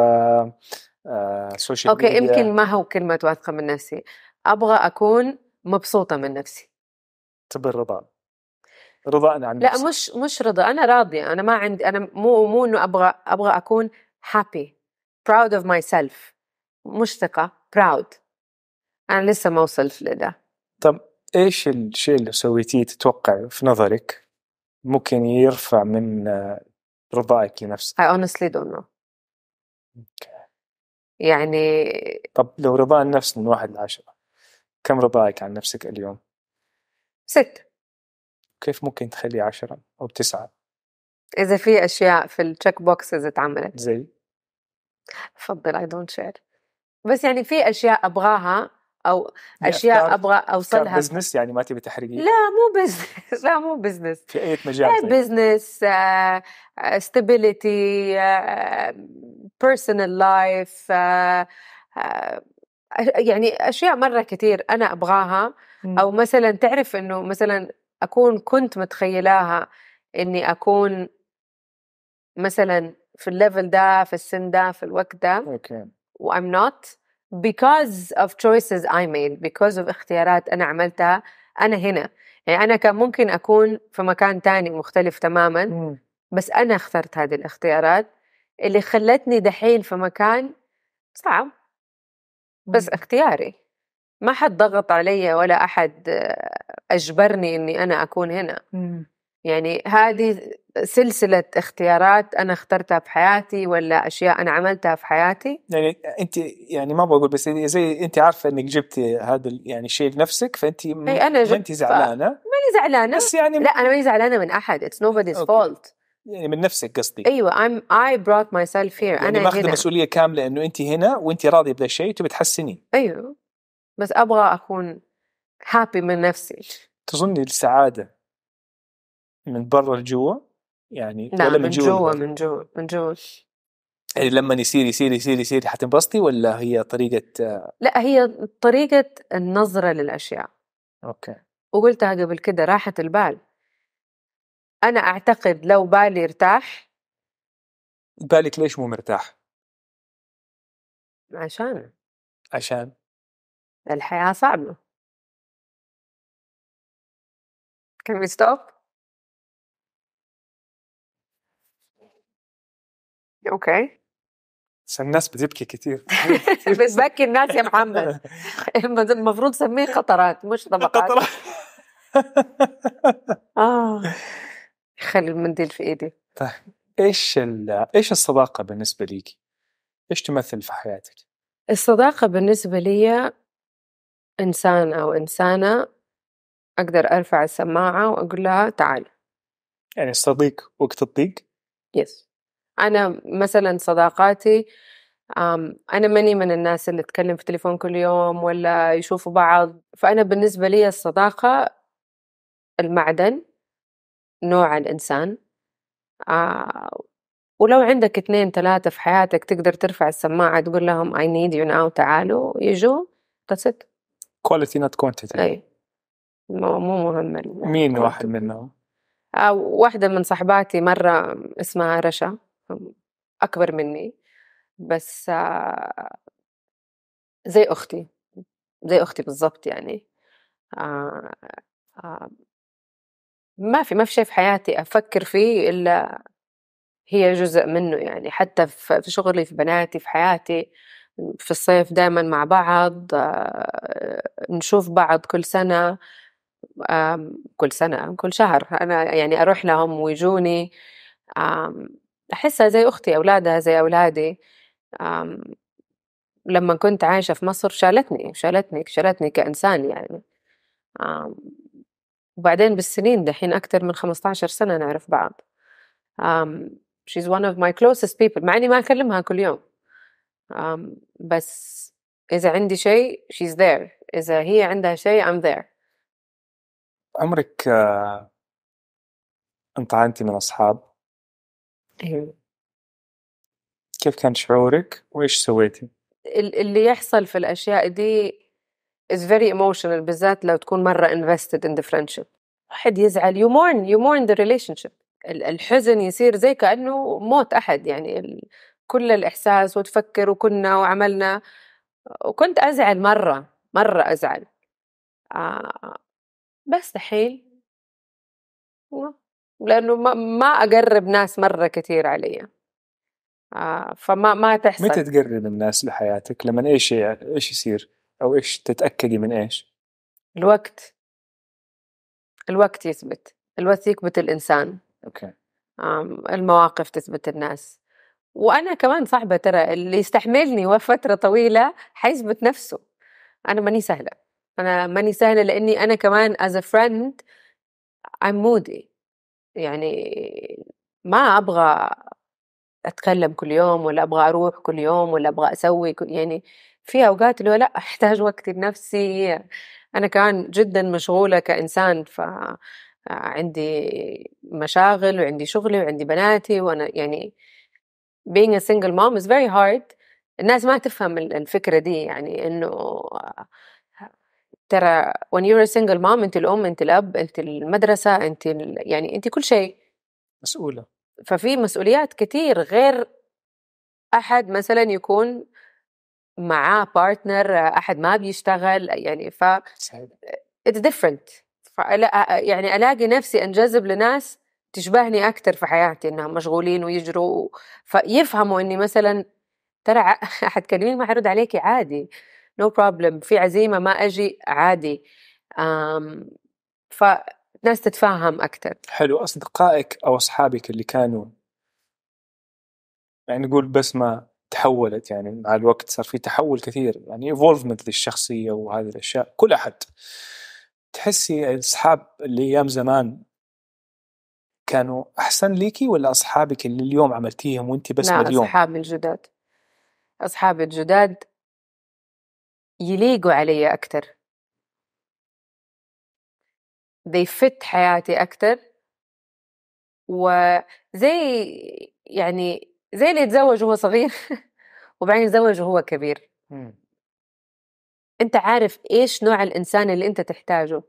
آه، social okay يمكن ما هو كلمة واثقة من نفسي. أبغى أكون مبسوطة من نفسي. تبي الرضا؟ رضا عن لا. مش مش رضا أنا راضية أنا ما عندي أنا مو مو إنه أبغى أبغى أكون happy proud of myself. مش ثقة proud. أنا لسه ما وصلت لده. طب إيش الشيء اللي سويتيه تتوقع في نظرك؟ ممكن يرفع من رضائك لنفسك. I honestly don't know. يعني طب لو رضاء النفس من واحد لعشرة كم رضاك عن نفسك اليوم؟ ست. كيف ممكن تخلي عشرة أو تسعة؟ إذا في أشياء في ال check boxes اتعملت. زي؟ بفضل I don't share بس يعني في أشياء أبغاها أو دي أشياء أبغى أوصلها. business يعني ما تبي تحرقيه؟ لا مو business لا مو business في أي مجال. business life uh, uh, يعني أشياء مرة كثير أنا أبغاها. أو مثلا تعرف إنه مثلا أكون كنت متخيلاها إني أكون مثلا في ال level ده في السن ده في الوقت ده. okay. و I'm not. Because of choices I made because of اختيارات أنا عملتها أنا هنا. يعني أنا كان ممكن أكون في مكان تاني مختلف تماما بس أنا اخترت هذه الاختيارات اللي خلتني دحين في مكان صعب. بس اختياري. ما حد ضغط علي ولا أحد أجبرني إني أنا أكون هنا. يعني هذه سلسلة اختيارات أنا اخترتها في حياتي ولا أشياء أنا عملتها في حياتي؟ يعني أنت يعني ما بقول بس زي أنت عارفة إنك جبتي هذا يعني شيء لنفسك فأنت م- أنا ما جبت انت زعلانة؟ ماني زعلانة. بس يعني لا أنا ماني زعلانة من أحد. It's nobody's أوكي. fault. يعني من نفسك قصدي. أيوة I'm I brought myself here. يعني أنا ماخذة هنا. مسؤولية كاملة إنه أنت هنا وأنت راضية بذا الشيء تبي تحسنيه أيوة. بس أبغى أكون happy من نفسي. تظني السعادة. من برا لجوا يعني لا ولا من جوا جوا؟ من جوا من جوا. يعني لما يصير يصير يصير يصير حتنبسطي ولا هي طريقة آه، لا هي طريقة النظرة للأشياء. أوكي. وقلتها قبل كده راحة البال. أنا أعتقد لو بالي ارتاح بالك ليش مو مرتاح؟ عشان. عشان. الحياة صعبة. Can we stop? أوكي. عشان الناس بتبكي كثير بتبكي الناس يا محمد. المفروض تسميه قطرات مش طبقات. قطرة آه. خلي المنديل في إيدي. إيش ال- إيش الصداقة بالنسبة ليكي؟ إيش تمثل في حياتك؟ الصداقة بالنسبة لي إنسان أو إنسانة أقدر أرفع السماعة وأقول لها تعال. يعني الصديق وقت الضيق؟ يس أنا مثلا صداقاتي أنا ماني من الناس اللي تتكلم في التليفون كل يوم ولا يشوفوا بعض. فأنا بالنسبة لي الصداقة المعدن نوع الإنسان آه، ولو عندك اثنين ثلاثة في حياتك تقدر ترفع السماعة تقول لهم I need you now تعالوا يجوا that's it. quality not quantity أي. مو مو مهم مين quantity. واحد منهم؟ آه، واحدة من صحباتي مرة اسمها رشا. أكبر مني بس زي أختي زي أختي بالضبط يعني. آه، آه، ما في ما في شيء في حياتي أفكر فيه إلا هي جزء منه يعني. حتى في شغلي في بناتي في حياتي في الصيف دائما مع بعض آه، نشوف بعض كل سنة كل سنة كل شهر. أنا يعني أروح لهم ويجوني أحسها زي أختي أولادها زي أولادي. لما كنت عايشة في مصر شالتني شالتني شالتني كإنسان يعني. وبعدين بالسنين دحين أكتر من 15 سنة نعرف بعض. she's one of my closest people مع إني ما أكلمها كل يوم. بس إذا عندي شيء she's there. إذا هي عندها شيء I'm there. عمرك آه، انطعنتي من أصحاب؟ أيوة. كيف كان شعورك؟ وإيش سويتي؟ ال- اللي يحصل في الأشياء دي is very emotional بالذات لو تكون مرة invested in the friendship واحد يزعل you mourn you mourn the relationship ال- الحزن يصير زي كأنه موت أحد يعني كل الإحساس وتفكر وكنا وعملنا وكنت أزعل مرة مرة أزعل آه بس دحين لأنه ما, ما أقرب ناس مرة كتير علي. آه فما ما تحصل. متى تقرب الناس لحياتك؟ لما إيش إيش يصير؟ أو إيش تتأكدي من إيش؟ الوقت. الوقت يثبت. الوقت يثبت الإنسان. أوكي. المواقف تثبت الناس. وأنا كمان صعبة ترى. اللي يستحملني فترة طويلة حيثبت نفسه. أنا ماني سهلة. أنا ماني سهلة لأني أنا كمان as a friend I'm moody. يعني ما أبغى أتكلم كل يوم ولا أبغى أروح كل يوم ولا أبغى أسوي كل يعني في أوقات اللي لأ أحتاج وقت لنفسي. أنا كمان جدا مشغولة كإنسان ف عندي مشاغل وعندي شغلي وعندي بناتي وأنا يعني being a single mom is very hard. الناس ما تفهم ال- الفكرة دي يعني إنه ترى when you're a single mom أنت الأم أنت الأب أنت المدرسة أنت ال... يعني أنت كل شيء. مسؤولة. ففي مسؤوليات كتير غير أحد مثلا يكون معاه بارتنر أحد ما بيشتغل يعني ف different. فألا يعني ألاقي نفسي أنجذب لناس تشبهني أكتر في حياتي إنهم مشغولين ويجروا فيفهموا إني مثلا ترى حتكلمين ما حرد عليكي عادي. No problem. في عزيمة ما أجي عادي. فناس تتفاهم أكتر. حلو. أصدقائك أو أصحابك اللي كانوا يعني نقول بس ما تحولت يعني مع الوقت صار في تحول كثير يعني ايفولفمنت للشخصية وهذه الأشياء كل أحد. تحسي الاصحاب اللي أيام زمان كانوا أحسن ليكي ولا أصحابك اللي اليوم عملتيهم وانت بس لا اليوم أصحابي الجداد. أصحابي الجداد يليقوا علي أكتر. They fit حياتي أكتر. وزي يعني زي اللي يتزوج وهو صغير وبعدين يتزوج وهو كبير. أنت عارف إيش نوع الإنسان اللي أنت تحتاجه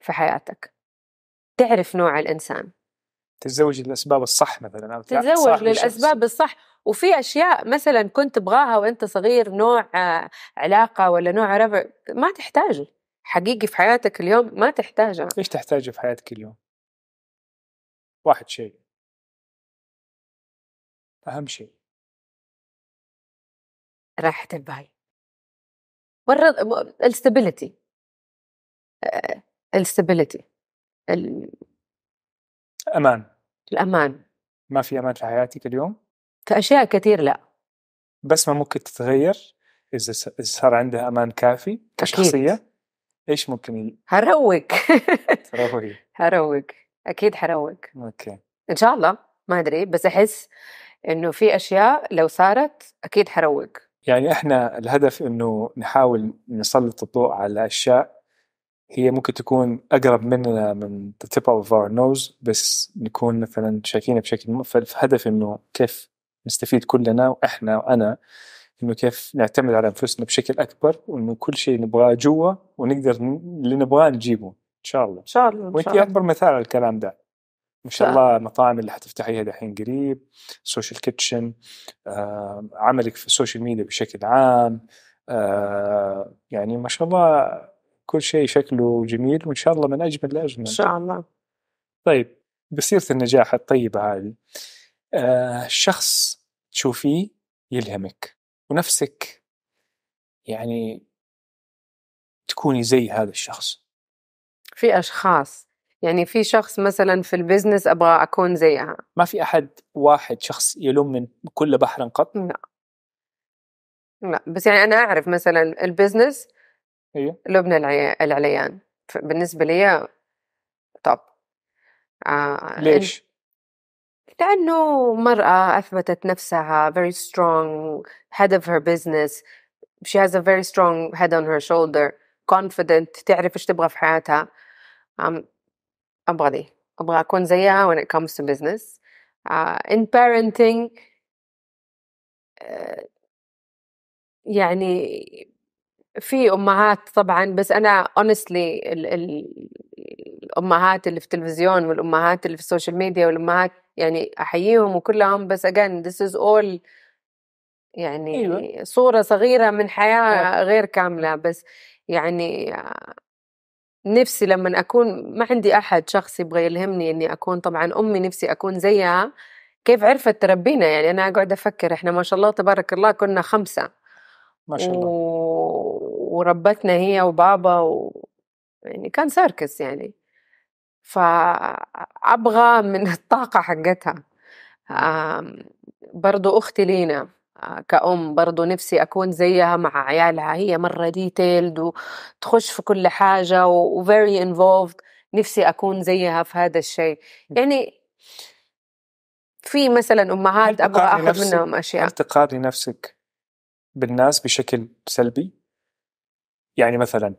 في حياتك؟ تعرف نوع الإنسان. تتزوج للأسباب الصح مثلا أو تتزوج. للأسباب الصح. وفي أشياء مثلا كنت تبغاها وأنت صغير نوع آه، علاقة ولا نوع ربع ما تحتاجه حقيقي في حياتك اليوم ما تحتاجها إيش تحتاجه في حياتك اليوم؟ واحد شيء. أهم شيء. راحة البال. والرض الستابيليتي ال stability أمان الأمان. ما في أمان في حياتك اليوم؟ في أشياء كثير لا. بس ما ممكن تتغير إذا صار عندها أمان كافي كشخصية إيش ممكن ي- هروق. هروق. أكيد هروق أوكي. إن شاء الله. ما أدري بس أحس إنه في أشياء لو صارت أكيد حروق. يعني إحنا الهدف إنه نحاول نسلط الضوء على أشياء هي ممكن تكون أقرب مننا من the tip of our nose بس نكون مثلا شايفينها بشكل م- فالهدف إنه كيف نستفيد كلنا وإحنا وأنا إنه كيف نعتمد على أنفسنا بشكل أكبر وإنه كل شيء نبغاه جوا ونقدر اللي نبغاه نجيبه إن شاء الله إن شاء الله إن شاء الله. أكبر مثال على الكلام ده ما شاء الله. المطاعم اللي حتفتحيها دحين قريب Social Kitchen آه، عملك في ال social media بشكل عام آه، يعني ما شاء الله كل شيء شكله جميل وإن شاء الله من أجمل إن لاجمل شاء الله. طيب بسيرة النجاح الطيبة هذه. آه، شخص تشوفيه يلهمك ونفسك يعني تكوني زي هذا الشخص. في أشخاص. يعني في شخص مثلا في البزنس أبغى أكون زيها. ما في أحد واحد شخص يلوم من كل بحر قط؟ لا. بس يعني أنا أعرف مثلا البزنس أيوه لبنى العليان بالنسبة لي توب آه ليش؟ لأنه مرأة أثبتت نفسها very strong head of her business she has a very strong head on her shoulder confident تعرف إيش تبغى في حياتها um, أبغى دي أبغى أكون زيها when it comes to business uh, in parenting uh, يعني في أمهات طبعا بس أنا honestly ال ال الأمهات اللي في التلفزيون والأمهات اللي في السوشيال ميديا والأمهات يعني أحييهم وكلهم بس again this is all يعني أيوة. صورة صغيرة من حياة غير كاملة بس يعني نفسي لما أكون ما عندي أحد شخص يبغى يلهمني إني أكون طبعا أمي نفسي أكون زيها. كيف عرفت؟ تربينا يعني أنا أقعد أفكر إحنا ما شاء الله تبارك الله كنا خمسة. ما شاء الله. و... وربتنا هي وبابا و... يعني كان سيركس يعني. فأبغى من الطاقة حقتها. برضو أختي لينا آه، كأم برضو نفسي أكون زيها مع عيالها. هي مرة detailed وتخش في كل حاجة و و very involved. نفسي أكون زيها في هذا الشيء. يعني في مثلا أمهات أبغى أخذ منهم أشياء. هل تقارني نفسك بالناس بشكل سلبي؟ يعني مثلا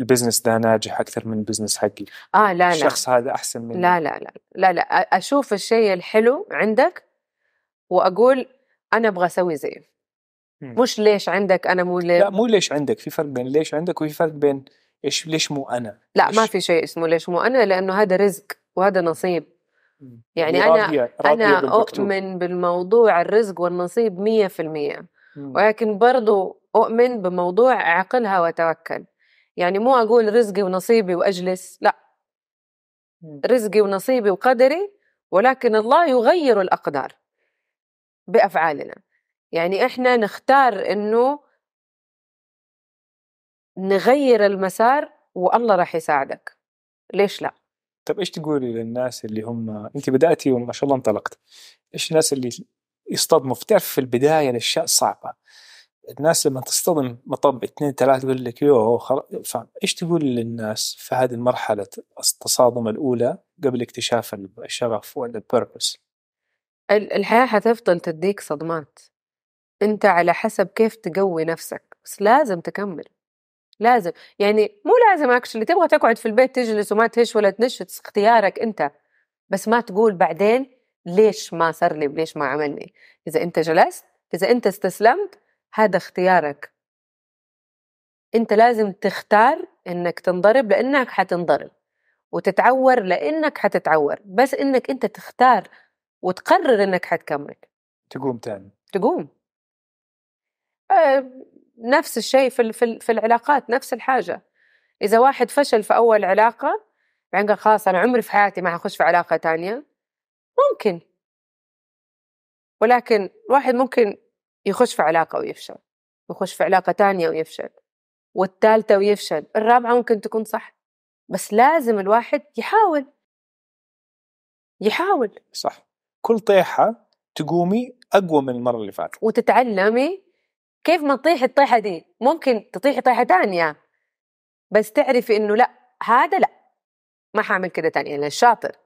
ال business ده ناجح أكثر من ال business حقي آه لا لا الشخص هذا أحسن مني لا لا لا لا لا أشوف الشيء الحلو عندك وأقول أنا أبغى أسوي زيه. مش ليش عندك أنا مو ليه لا مو ليش عندك في فرق بين ليش عندك وفي فرق بين إيش ليش مو أنا لا ما ليش؟ في شيء اسمه ليش مو أنا لأنه هذا رزق وهذا نصيب. يعني أنا- راضية راضية أنا بالمكتوب. أؤمن بالموضوع الرزق والنصيب مية في المية مم. ولكن برضو أؤمن بموضوع اعقلها وتوكل. يعني مو أقول رزقي ونصيبي وأجلس لا. رزقي ونصيبي وقدري ولكن الله يغير الأقدار بأفعالنا. يعني إحنا نختار إنه نغير المسار والله راح يساعدك. ليش لا؟ طب إيش تقولي للناس اللي هم انت بداتي وما شاء الله انطلقت. إيش الناس اللي يصطدموا؟ في تعرف في البداية الأشياء صعبة. الناس لما تصطدم مطب اثنين ثلاثة يقول لك يوه خلاص فاهم؟ إيش تقول للناس في هذه المرحلة التصادم الأولى قبل اكتشاف الشغف ولا البيربس ال- الحياة حتفضل تديك صدمات. أنت على حسب كيف تقوي نفسك بس لازم تكمل. لازم. يعني مو لازم اكشلي تبغى تقعد في البيت تجلس وما تهش ولا تنشط اختيارك أنت. بس ما تقول بعدين ليش ما صار لي ليش ما عملني؟ إذا أنت جلست إذا أنت استسلمت هذا اختيارك. أنت لازم تختار إنك تنضرب لأنك حتنضرب وتتعور لأنك حتتعور بس إنك أنت تختار وتقرر إنك حتكمل. تقوم تاني. تقوم. آه، نفس الشيء في في في العلاقات نفس الحاجة. إذا واحد فشل في أول علاقة بعدين قال خلاص أنا عمري في حياتي ما حخش في علاقة تانية ممكن. ولكن واحد ممكن يخش في علاقة ويفشل يخش في علاقة تانية ويفشل والثالثه ويفشل الرابعة ممكن تكون صح بس لازم الواحد يحاول. يحاول. صح. كل طيحة تقومي أقوى من المرة اللي فاتت. وتتعلمي كيف ما تطيحي الطيحة دي. ممكن تطيحي طيحة تانية بس تعرفي إنه لأ هذا لأ. ما حعمل كده تاني يعني الشاطر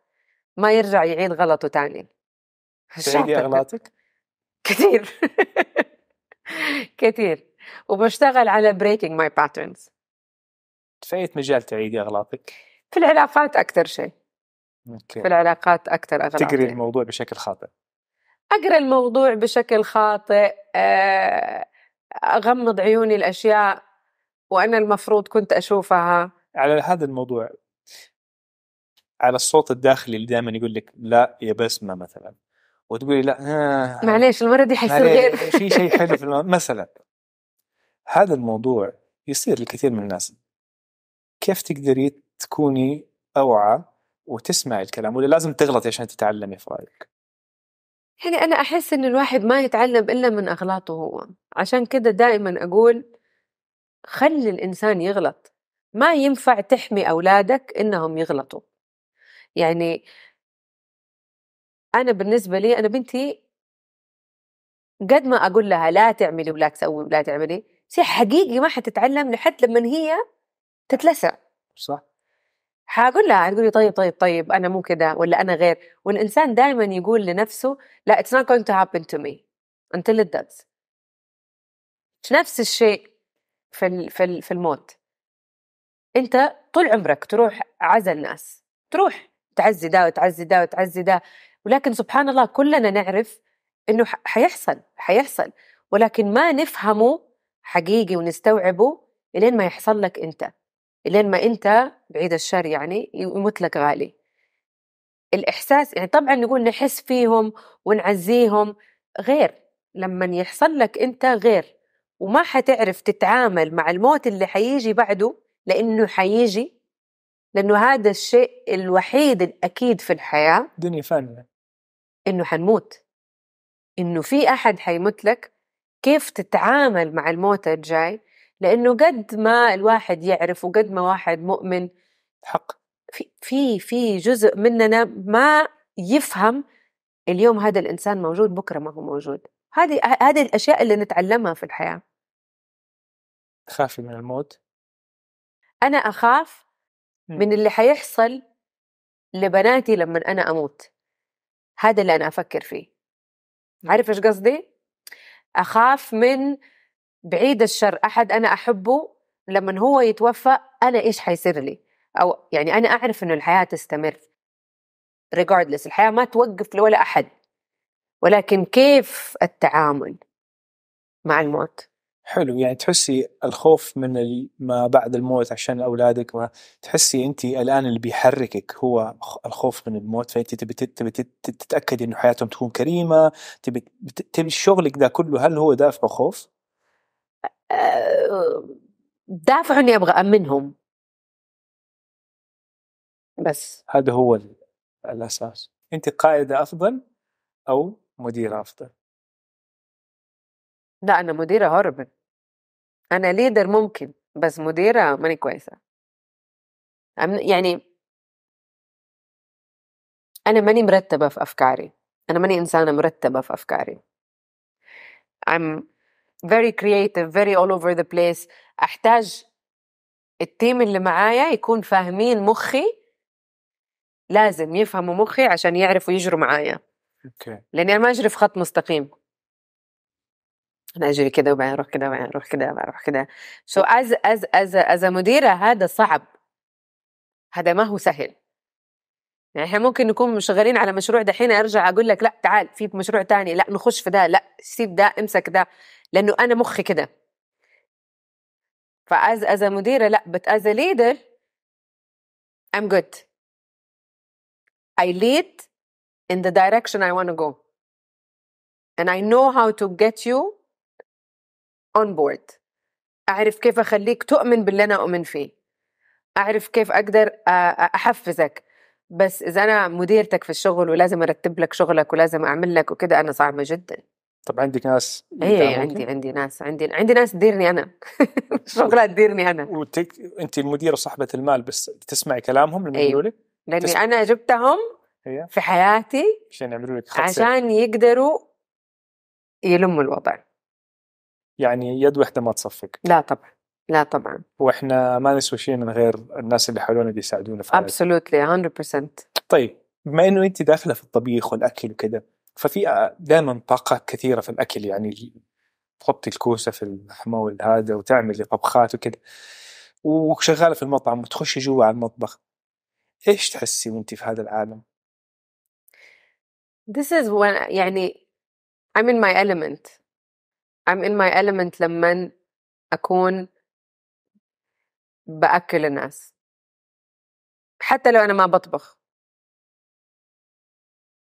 ما يرجع يعيد غلطه تاني. تعيدي اغلاطك كثير كثير وبشتغل على breaking my patterns. في اي مجال تعيدي أغلاطك؟ في العلاقات أكثر شيء. أوكي. في العلاقات أكثر اغلاط تقري الموضوع بشكل خاطئ. أقرأ الموضوع بشكل خاطئ آه، أغمض عيوني الأشياء وأنا المفروض كنت أشوفها. على هذا الموضوع على الصوت الداخلي اللي دائما يقول لك لا يا بسمة مثلا. وتقولي لا آه معليش المرة دي حيصير غير. في شيء حلو في. مثلا هذا الموضوع يصير لكثير من الناس. كيف تقدري تكوني أوعى وتسمعي الكلام؟ ولا لازم تغلطي عشان تتعلمي في رأيك؟ يعني أنا أحس إن الواحد ما يتعلم إلا من أغلاطه هو. عشان كده دائما أقول خلي الإنسان يغلط. ما ينفع تحمي أولادك إنهم يغلطوا. يعني أنا بالنسبة لي أنا بنتي قد ما أقول لها لا تعملي ولا تسوي ولا تعملي شيء حقيقي ما حتتعلم لحد لما هي تتلسع. صح. حاقول لها تقول لي طيب طيب طيب أنا مو كذا ولا أنا غير. والإنسان دائما يقول لنفسه لا it's not going to happen to me until it does. نفس الشيء في في في الموت. أنت طول عمرك تروح عزا الناس تروح تعزي ده وتعزي ده وتعزي ده. ولكن سبحان الله كلنا نعرف إنه حيحصل حيحصل. ولكن ما نفهمه حقيقي ونستوعبه لين ما يحصل لك أنت. لين ما أنت بعيد الشر يعني يموت لك غالي. الإحساس يعني طبعا نقول نحس فيهم ونعزيهم غير. لما يحصل لك أنت غير. وما حتعرف تتعامل مع الموت اللي حيجي بعده لأنه حيجي لأنه هذا الشيء الوحيد الأكيد في الحياة. دنيا فانيه إنه حنموت. إنه في أحد حيموت لك. كيف تتعامل مع الموت الجاي؟ لأنه قد ما الواحد يعرف وقد ما واحد مؤمن حق. في في في جزء مننا ما يفهم اليوم هذا الإنسان موجود بكرة ما هو موجود. هذه هذه الأشياء اللي نتعلمها في الحياة. تخافي من الموت؟ أنا أخاف من اللي حيحصل لبناتي لما أنا أموت. هذا اللي أنا أفكر فيه. عارف إيش قصدي؟ أخاف من بعيد الشر. أحد أنا أحبه لما هو يتوفى أنا إيش حيصير لي؟ أو يعني أنا أعرف إنه الحياة تستمر. regardless الحياة ما توقف لولا أحد. ولكن كيف التعامل مع الموت؟ حلو يعني تحسي الخوف من ما بعد الموت عشان أولادك تحسي انت الآن اللي بيحركك هو الخوف من الموت فانت تبي تبي تتأكدي إنه حياتهم تكون كريمة تبي تبي شغلك ده كله هل هو دافع خوف؟ دافع إني أبغى أمنهم بس هذا هو الأساس انت قائدة أفضل أو مديرة أفضل؟ لا أنا مديرة هوربل أنا ليدر ممكن بس مديرة ماني كويسة. يعني أنا ماني مرتبة في أفكاري. أنا ماني إنسانة مرتبة في أفكاري. I'm very creative very all over the place. أحتاج ال team اللي معايا يكون فاهمين مخي. لازم يفهموا مخي عشان يعرفوا يجروا معايا. okay. لأني أنا ما أجري في خط مستقيم. أنا اجري كده وبعدين أروح كده وبعدين أروح كده وبعدين أروح كده. so as as as as مديرة هذا صعب. هذا ما هو سهل. يعني إحنا ممكن نكون شغالين على مشروع دحين أرجع أقول لك لا تعال في مشروع تاني لا نخش في ده لا سيب ده امسك ده لأنه أنا مخي كده. ف as as مديرة لا but as leader I'm good. I lead in the direction I want to go. And I know how to get you on board. أعرف كيف أخليك تؤمن باللي أنا أؤمن فيه. أعرف كيف أقدر أحفزك. بس إذا أنا مديرتك في الشغل ولازم أرتب لك شغلك ولازم أعمل لك وكده أنا صعبة جدا. طب عندك ناس إيه عندي عندي ناس عندي عندي ناس تديرني أنا. شغلها تديرني أنا. وتك... أنت المديره صاحبة المال بس تسمعي كلامهم لما يقولوا لك؟ لأني تسمع... أنا جبتهم هي. في حياتي عشان يعملوا لك. عشان يقدروا يلموا الوضع. يعني يد واحدة ما تصفق. لا طبعا لا طبعا. وإحنا ما نسوي شيء من غير الناس اللي حولنا دي يساعدونا في ابسولوتلي 100% طيب بما إنه أنت داخلة في الطبيخ والأكل وكذا ففي دائما طاقات كثيرة في الأكل يعني تحطي الكوسة في اللحمه والهذا وتعملي طبخات وكذا وشغالة في المطعم وتخشي جوا على المطبخ. إيش تحسي وأنت في هذا العالم؟ This is when يعني I'm in my element. I'm in my element لما أكون بأكل الناس. حتى لو أنا ما بطبخ.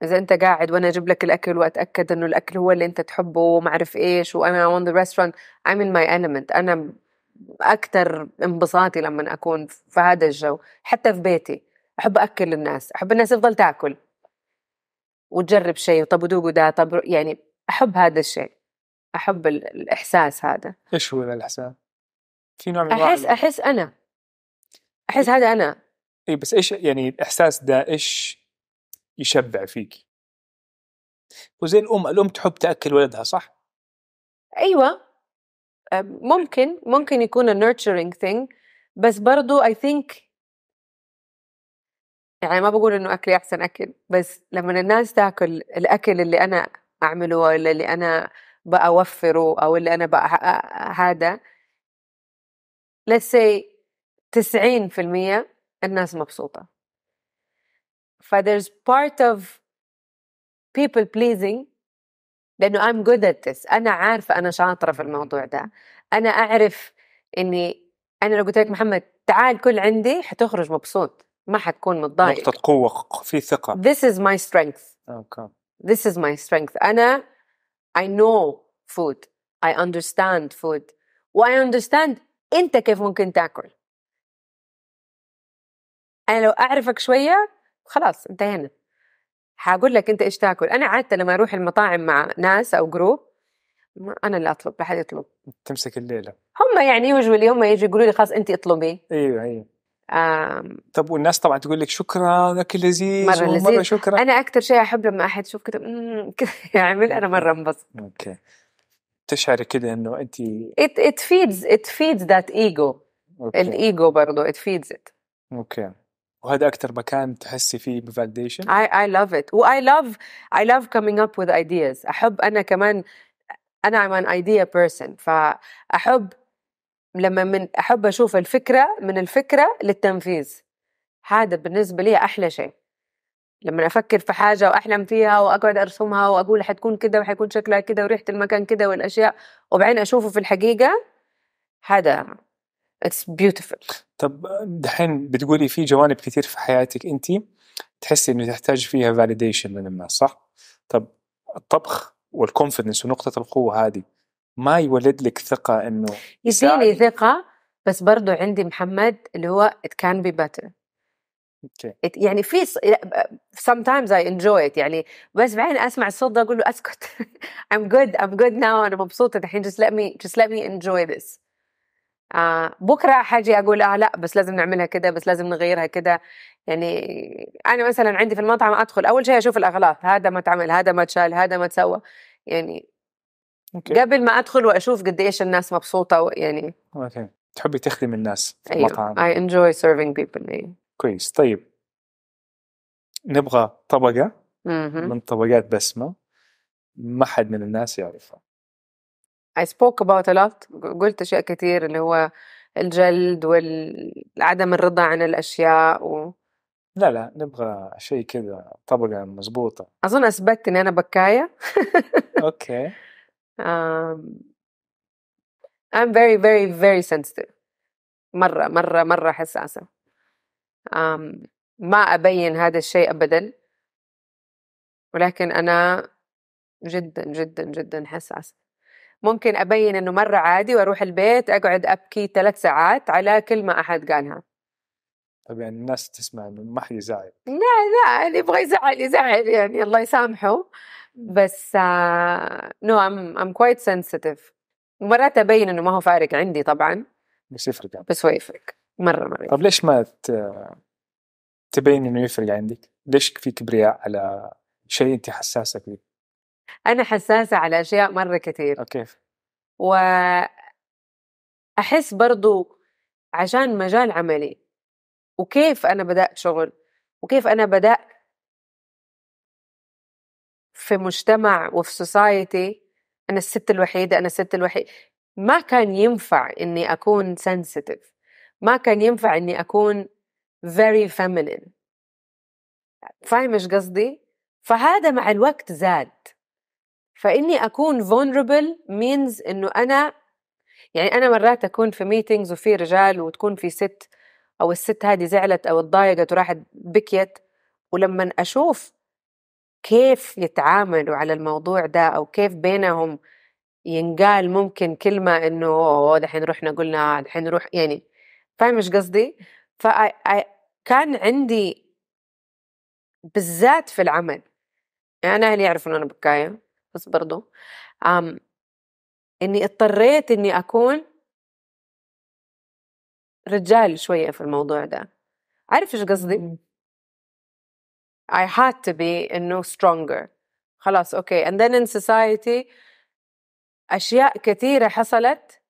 إذا أنت قاعد وأنا أجيب لك الأكل وأتأكد إنه الأكل هو اللي أنت تحبه وما أعرف إيش وأنا on the restaurant I'm in my element. أنا أكثر انبساطي لما أكون في هذا الجو. حتى في بيتي. أحب أكل الناس. أحب الناس تفضل تأكل. وتجرب شيء. طب وذوقوا ده طب يعني أحب هذا الشيء. أحب الإحساس هذا. إيش هو الإحساس؟ في نوع من أحس أحس أنا. أحس هذا أنا. إي بس إيش يعني الإحساس ده إيش يشبع فيك؟ وزي الأم الأم تحب تأكل ولدها صح؟ أيوة. ممكن ممكن يكون nurturing thing بس برضو I think يعني ما بقول إنه أكلي أحسن أكل بس لما الناس تأكل الأكل اللي أنا أعمله ولا اللي أنا بأوفره أو اللي أنا بقى هذا. Let's say 90% الناس مبسوطة. ف there's part of people pleasing لأنه I'm good at this. أنا عارفة أنا شاطرة في الموضوع ده. أنا أعرف إني أنا لو قلت لك محمد تعال كل عندي حتخرج مبسوط. ما حتكون متضايق. نقطة قوة في ثقة. This is my strength. okay. This is my strength. أنا I know food. I understand food. و I understand? أنت كيف ممكن تاكل. أنا لو أعرفك شوية خلاص انتهينا. حاقول لك أنت إيش تاكل. أنا عادة لما أروح المطاعم مع ناس أو جروب أنا اللي أطلب لا حد يطلب. تمسك الليلة. هم يعني يوجولي هم يجوا يقولوا لي خلاص أنت اطلبي. أيوه أيوه. طب والناس طبعا تقول لك شكرا أكل لذيذ مرة لذيذ. مرة شكرا. أنا أكثر شيء احب لما أحد يشوف كذا يعمل أنا مرة انبسط okay. تشعري كده إنه انت it it feeds it feeds that ego. الإيجو برضه it feeds it. okay. وهذا أكثر مكان تحسي فيه ب validation I I love it. و I love I love coming up with ideas. أحب أنا كمان أنا I'm an idea person. فأحب لما من أحب أشوف الفكرة من الفكرة للتنفيذ. هذا بالنسبة لي أحلى شيء. لما أفكر في حاجة وأحلم فيها وأقعد أرسمها وأقول حتكون كده وحيكون شكلها كده وريحة المكان كده والأشياء وبعدين أشوفه في الحقيقة هذا it's beautiful طب دحين بتقولي في جوانب كثير في حياتك أنت تحسي إنه تحتاج فيها validation من الناس صح؟ طب الطبخ وال confidence ونقطة القوة هذه ما يولد لك ثقة إنه يديني ثقة بس برضو عندي محمد اللي هو it can be better. okay. it يعني في sometimes I enjoy it يعني بس بعدين أسمع الصوت ده أقول له أسكت. I'm good I'm good now أنا مبسوطة الحين just let me just let me enjoy this. آه بكرة حاجي أقول آه لا بس لازم نعملها كده بس لازم نغيرها كده. يعني أنا مثلا عندي في المطعم أدخل أول شيء أشوف الأغلاط هذا ما تعمل هذا ما تشال هذا ما تسوى. يعني okay. قبل ما أدخل وأشوف قد إيش الناس مبسوطة يعني. أوكي. تحبي تخدمي الناس في أيوه. المطعم. Enjoy serving people. أيوه. كويس. طيب. نبغى طبقة. من طبقات بسمة. ما حد من الناس يعرفها. I spoke about a lot. قلت أشياء كثير اللي هو الجلد وعدم الرضا عن الأشياء و... لا لا. نبغى شيء كذا طبقة مزبوطة أظن أثبتت إني أنا بكاية. أوكي. Um, I'm very very very sensitive. مرة مرة مرة حساسة um, ما أبين هذا الشيء أبدا. ولكن أنا جدا جدا جدا حساسة ممكن أبين إنه مرة عادي وأروح البيت أقعد أبكي ثلاث ساعات على كلمة أحد قالها. طب يعني الناس تسمع إنه ما حد يزعل. لا لا اللي يبغى يزعل يزعل يعني الله يسامحه. بس no I'm I'm quite sensitive ومرات ابين إنه ما هو فارق عندي طبعا. بس يفرق يعني. بس هو يفرق. مرة مرة طب ليش ما ت- تبين إنه يفرق عندك؟ ليش في كبرياء على شيء أنت حساسة فيه؟ أنا حساسة على أشياء مرة كثير. okay واحس برضو عشان مجال عملي. وكيف أنا بدأت شغل؟ وكيف أنا بدأت في مجتمع وفي سوسايتي أنا الست الوحيدة أنا الست الوحيده ما كان ينفع إني أكون سنسيتيف ما كان ينفع إني أكون very feminine. فاهم إيش قصدي؟ فهذا مع الوقت زاد. فإني أكون vulnerable means إنه أنا يعني أنا مرات أكون في ميتينجز وفي رجال وتكون في ست أو الست هذه زعلت أو اتضايقت وراحت بكيت. ولما أشوف كيف يتعاملوا على الموضوع ده أو كيف بينهم ينقال ممكن كلمة إنه "أوه، دحين رحنا قلنا دحين نروح يعني فاهم إيش قصدي؟ فكان عندي بالذات في العمل يعني أنا أهلي يعرفوا ان أنا بكاية بس برضو أم إني اضطريت إني أكون رجال شوية في الموضوع ده عارف إيش قصدي؟ I had to be انه stronger. خلاص أوكي. And then in society أشياء كثيرة حصلت.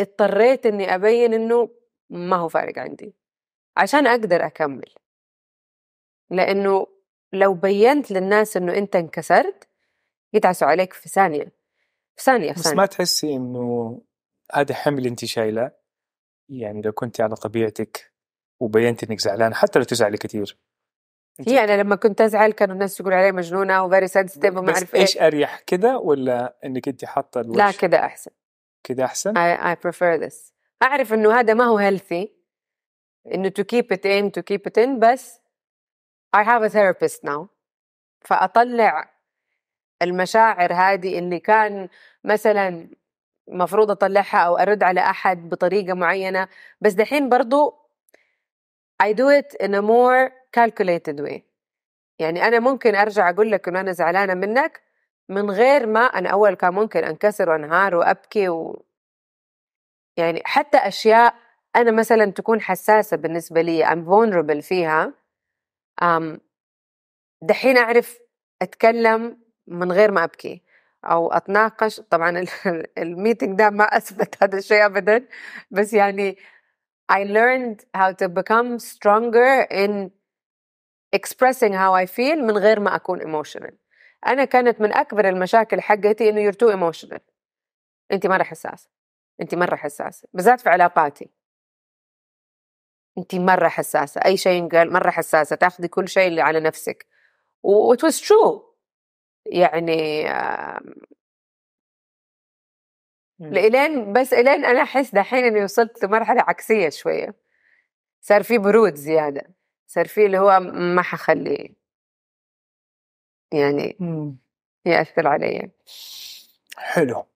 اضطريت إني أبين إنه ما هو فارق عندي. عشان أقدر أكمل. لأنه لو بينت للناس إنه أنت انكسرت يدعسوا عليك في ثانية. في ثانية في بس ثانية. ما تحسي إنه هذا حمل انت شايلة؟ يعني لو كنت على طبيعتك وبينت إنك زعلانه حتى لو تزعلي كثير. أنت- هي أنا لما كنت أزعل كانوا الناس يقولوا علي مجنونة وفيري سنسيتيف وما أعرف إيش أريح كذا ولا إنك أنت حاطة الوجه؟ لا كده أحسن. كذا أحسن؟ I, I prefer this. أعرف إنه هذا ما هو healthy إنه to keep it in to keep it in بس I have a therapist now. فأطلع المشاعر هذه اللي كان مثلا مفروض أطلعها أو أرد على أحد بطريقة معينة بس دحين برضو I do it in a more calculated way. يعني أنا ممكن أرجع أقول لك إنه أنا زعلانة منك من غير ما أنا أول كان ممكن أنكسر وأنهار وأبكي و... يعني حتى أشياء أنا مثلا تكون حساسة بالنسبة لي I'm vulnerable فيها أم دحين أعرف أتكلم من غير ما أبكي أو أتناقش. طبعا ال- الميتنج ده ما أثبت هذا الشيء أبدا بس يعني I learned how to become stronger in expressing how I feel من غير ما أكون emotional. أنا كانت من أكبر المشاكل حقتي إنه you're too emotional. أنت مرة حساسة. أنت مرة حساسة. بالذات في علاقاتي. أنت مرة حساسة. أي شيء ينقال مرة حساسة. تاخذي كل شيء اللي على نفسك. و it was true. يعني لإلين بس إلين أنا أحس دحين إني وصلت لمرحلة عكسية شوية. صار في برود زيادة. صار في اللي هو ما حخلي يعني يأثر علي. حلو.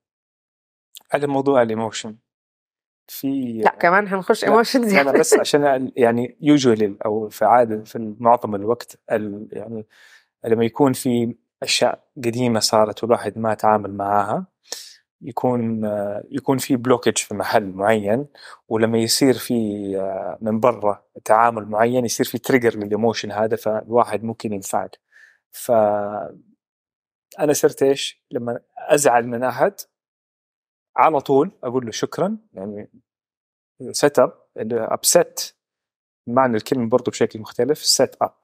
على موضوع ال emotion. في لا كمان حنخش emotion زيادة بس عشان يعني usually أو في عادة في معظم الوقت ال- يعني لما يكون في أشياء قديمة صارت والواحد ما تعامل معاها يكون يكون في blockage في محل معين ولما يصير في من برا تعامل معين يصير في trigger لل emotion هذا فالواحد ممكن ينفعل. ف أنا صرت إيش؟ لما أزعل من أحد على طول أقول له شكرا يعني see it upset معنى الكلمة برضو بشكل مختلف set up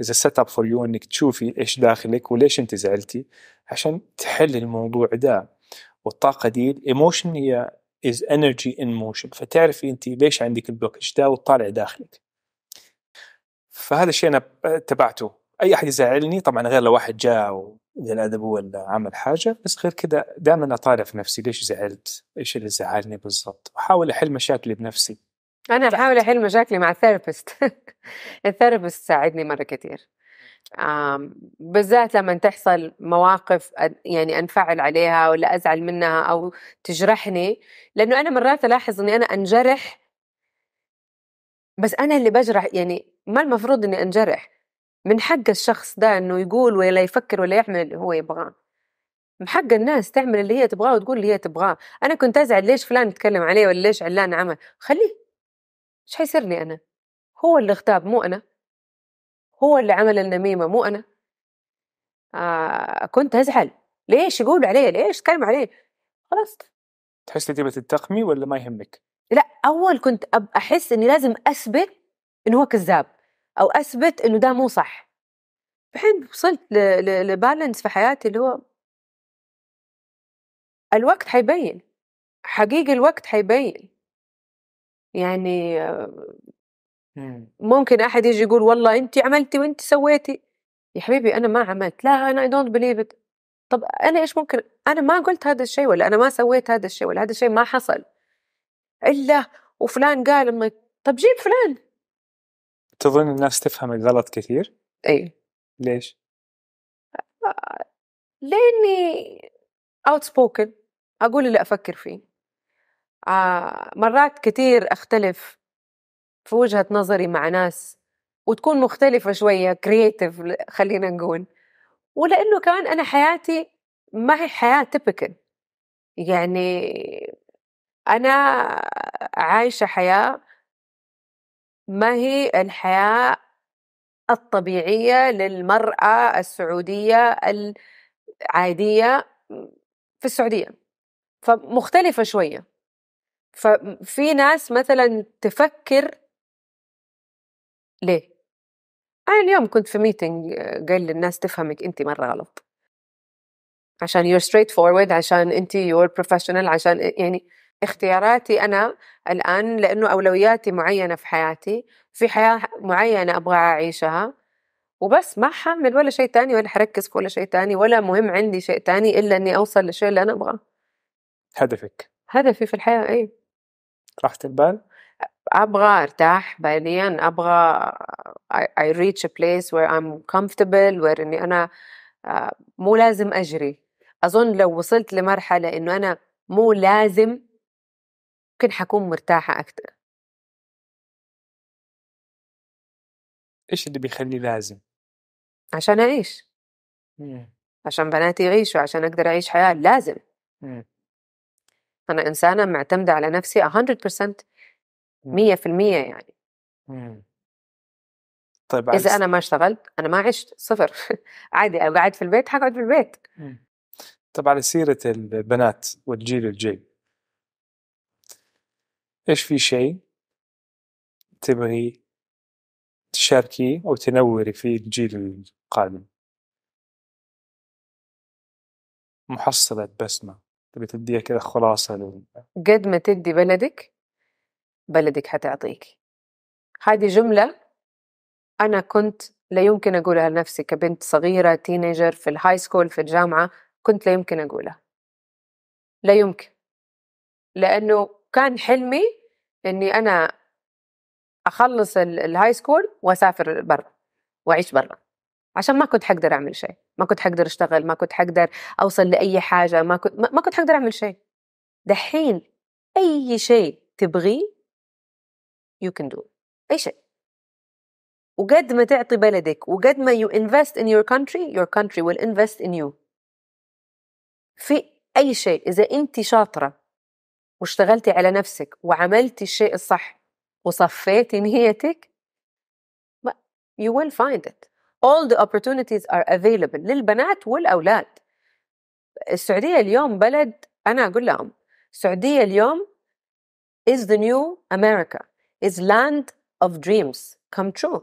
إذا set up for you إنك تشوفي إيش داخلك وليش أنت زعلتي عشان تحل الموضوع ده. والطاقة دي ال emotion هي is energy in motion. فتعرفي انت ليش عندك ال blockage ده وتطالع داخلك. فهذا الشيء أنا تبعته. أي أحد يزعلني طبعا غير لو واحد جاء وقل الادب ولا عمل حاجة بس غير كذا دائما أطالع في نفسي ليش زعلت؟ إيش اللي زعلني بالضبط؟ واحاول أحل مشاكلي بنفسي. أنا بحاول أحل مشاكلي مع ال therapist. ال therapist ساعدني مرة كثير بالذات لما تحصل مواقف يعني أنفعل عليها ولا أزعل منها أو تجرحني لأنه أنا مرات ألاحظ إني أنا أنجرح. بس أنا اللي بجرح يعني ما المفروض إني أنجرح. من حق الشخص ده إنه يقول ولا يفكر ولا يعمل اللي هو يبغاه. من حق الناس تعمل اللي هي تبغاه وتقول اللي هي تبغاه. أنا كنت أزعل ليش فلان يتكلم عليه ولا ليش علان عمل؟ خليه. إيش حيصير لي أنا؟ هو اللي اغتاب مو أنا. هو اللي عمل النميمة مو أنا. آه كنت أزعل. ليش؟ يقول عليه ليش يتكلم عليه خلاص. تحسي تبي تنتقمي ولا ما يهمك؟ لا أول كنت أحس إني لازم أثبت إنه هو كذاب أو أثبت إنه ده مو صح. الحين وصلت لبالانس في حياتي اللي هو الوقت حيبين حقيقي الوقت حيبين. يعني ممكن أحد يجي يقول والله انت عملتي وانت سويتي يا حبيبي أنا ما عملت. لا أنا I don't believe it طب أنا إيش ممكن؟ أنا ما قلت هذا الشيء ولا أنا ما سويت هذا الشيء ولا هذا الشيء ما حصل. إلا وفلان قال انك طب جيب فلان. تظن الناس تفهمك غلط كثير؟ إي. ليش؟ لأني outspoken أقول اللي أفكر فيه. آه مرات كثير أختلف في وجهة نظري مع ناس وتكون مختلفة شوية كرييتيف خلينا نقول. ولأنه كمان أنا حياتي ما هي حياة تبكل يعني أنا عايشة حياة ما هي الحياة الطبيعية للمرأة السعودية العادية في السعودية. فمختلفة شوية. ففي ناس مثلا تفكر ليه؟ أنا اليوم كنت في ميتنج قال للناس تفهمك أنت مرة غلط. عشان you're straight forward عشان أنت you're professional عشان يعني اختياراتي أنا الآن لأنه أولوياتي معينة في حياتي في حياة معينة أبغى أعيشها. وبس ما حعمل ولا شيء تاني ولا حركز في ولا شيء تاني ولا مهم عندي شيء تاني إلا إني أوصل للشيء اللي أنا أبغاه. هدفك. هدفي في الحياة إيه. راحة البال أبغى أرتاح باليا أبغى I reach a place where I'm comfortable where إني أنا آه، مو لازم أجري أظن لو وصلت لمرحلة إنه أنا مو لازم ممكن حكون مرتاحة أكثر إيش اللي بيخلي لازم؟ عشان أعيش مم. عشان بناتي يعيشوا عشان أقدر أعيش حياة لازم مم. أنا إنسانة معتمدة على نفسي 100% مية في المية يعني. مم. طيب إذا أنا ما اشتغلت أنا ما عشت صفر. عادي أو قاعد في البيت حقعد في البيت. مم. طب على سيرة البنات والجيل الجاي. إيش في شيء تبغي تشاركيه أو تنوري فيه الجيل القادم؟ محصلة بسمة. تبي تديها كذا خلاصة لل... قد ما تدي بلدك. بلدك حتعطيك. هذه جملة أنا كنت لا يمكن أقولها لنفسي كبنت صغيرة teenager في ال high school في الجامعة كنت لا يمكن أقولها. لا يمكن. لأنه كان حلمي إني أنا أخلص ال high school وأسافر برا وأعيش برا. عشان ما كنت حقدر أعمل شيء. ما كنت حقدر أشتغل ما كنت حقدر أوصل لأي حاجة ما كنت ما كنت حقدر أعمل شيء. دحين أي شيء تبغيه you can do أي شيء. وقد ما تعطي بلدك وقد ما you invest in your country your country will invest in you. في أي شيء إذا أنت شاطرة واشتغلتي على نفسك وعملتي الشيء الصح وصفيتي نيتك you will find it. All the opportunities are available للبنات والأولاد. السعودية اليوم بلد أنا أقول لهم السعودية اليوم is the new America. Is land of dreams come true.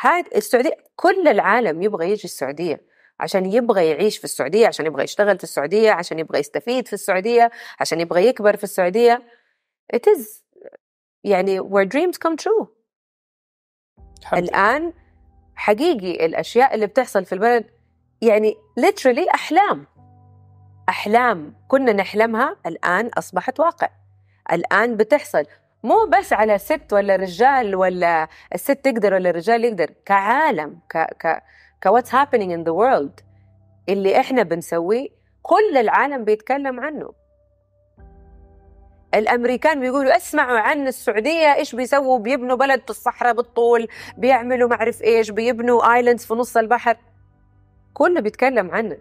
هاد السعودية كل العالم يبغى يجي السعودية عشان يبغى يعيش في السعودية عشان يبغى يشتغل في السعودية عشان يبغى يستفيد في السعودية عشان يبغى يكبر في السعودية. It is يعني where dreams come true. حبي. الآن حقيقي الأشياء اللي بتحصل في البلد يعني literally أحلام. أحلام كنا نحلمها الآن أصبحت واقع. الآن بتحصل مو بس على ست ولا رجال ولا الست تقدر ولا الرجال يقدر كعالم ك ك ك what's happening in the world اللي إحنا بنسويه كل العالم بيتكلم عنه. الأمريكان بيقولوا اسمعوا عن السعودية إيش بيسووا بيبنوا بلد في الصحراء بالطول بيعملوا معرف إيش بيبنوا islands في نص البحر. كله بيتكلم عننا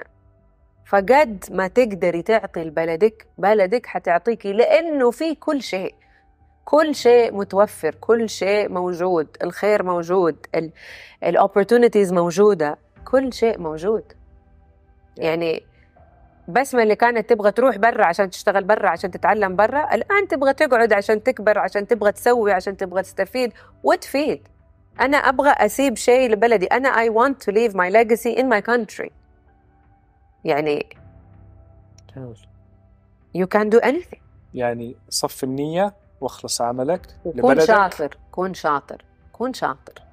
فقد ما تقدري تعطي لبلدك بلدك حتعطيكي لأنه في كل شيء. كل شيء متوفر كل شيء موجود الخير موجود الاوبورتونيتيز موجودة كل شيء موجود. يعني بسمة اللي كانت تبغى تروح برا عشان تشتغل برا عشان تتعلم برا الآن تبغى تقعد عشان تكبر عشان تبغى تسوي عشان تبغى تستفيد. وتفيد أنا أبغى أسيب شيء لبلدي. أنا I want to leave my legacy in my country. يعني you can do anything. يعني صف النية واخلص عملك كون شاطر كون شاطر كون شاطر.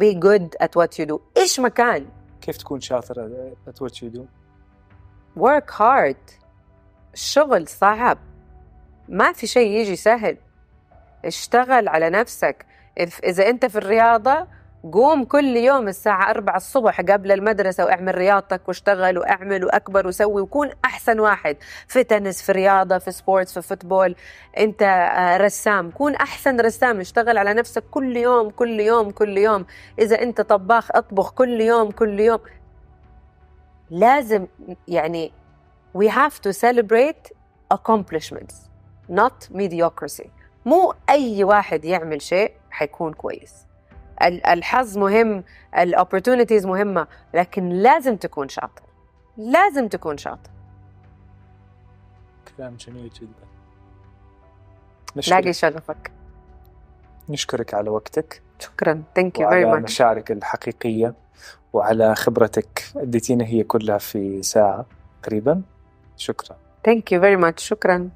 Be good at what you do. إيش مكان؟ كيف تكون شاطر at what you do work hard. الشغل صعب. ما في شيء يجي سهل. اشتغل على نفسك. إذا أنت في الرياضة قوم كل يوم الساعة أربعة الصبح قبل المدرسة واعمل رياضتك واشتغل واعمل وأكبر وسوي وكون أحسن واحد في تنس في رياضة في sports في football أنت آه، رسام. كون أحسن رسام اشتغل على نفسك كل يوم كل يوم كل يوم. إذا أنت طباخ أطبخ كل يوم كل يوم. لازم يعني we have to celebrate accomplishments not mediocrity. مو أي واحد يعمل شيء حيكون كويس. الحظ مهم ال opportunities مهمة لكن لازم تكون شاطر. لازم تكون شاطر. كلام جميل جدا. لاقي نشكرك, شغفك. نشكرك على وقتك. شكرا. You very وعلى much. مشاعرك الحقيقية. وعلى خبرتك اديتينا هي كلها في ساعة تقريبا شكرا. Thank you very much. شكرا.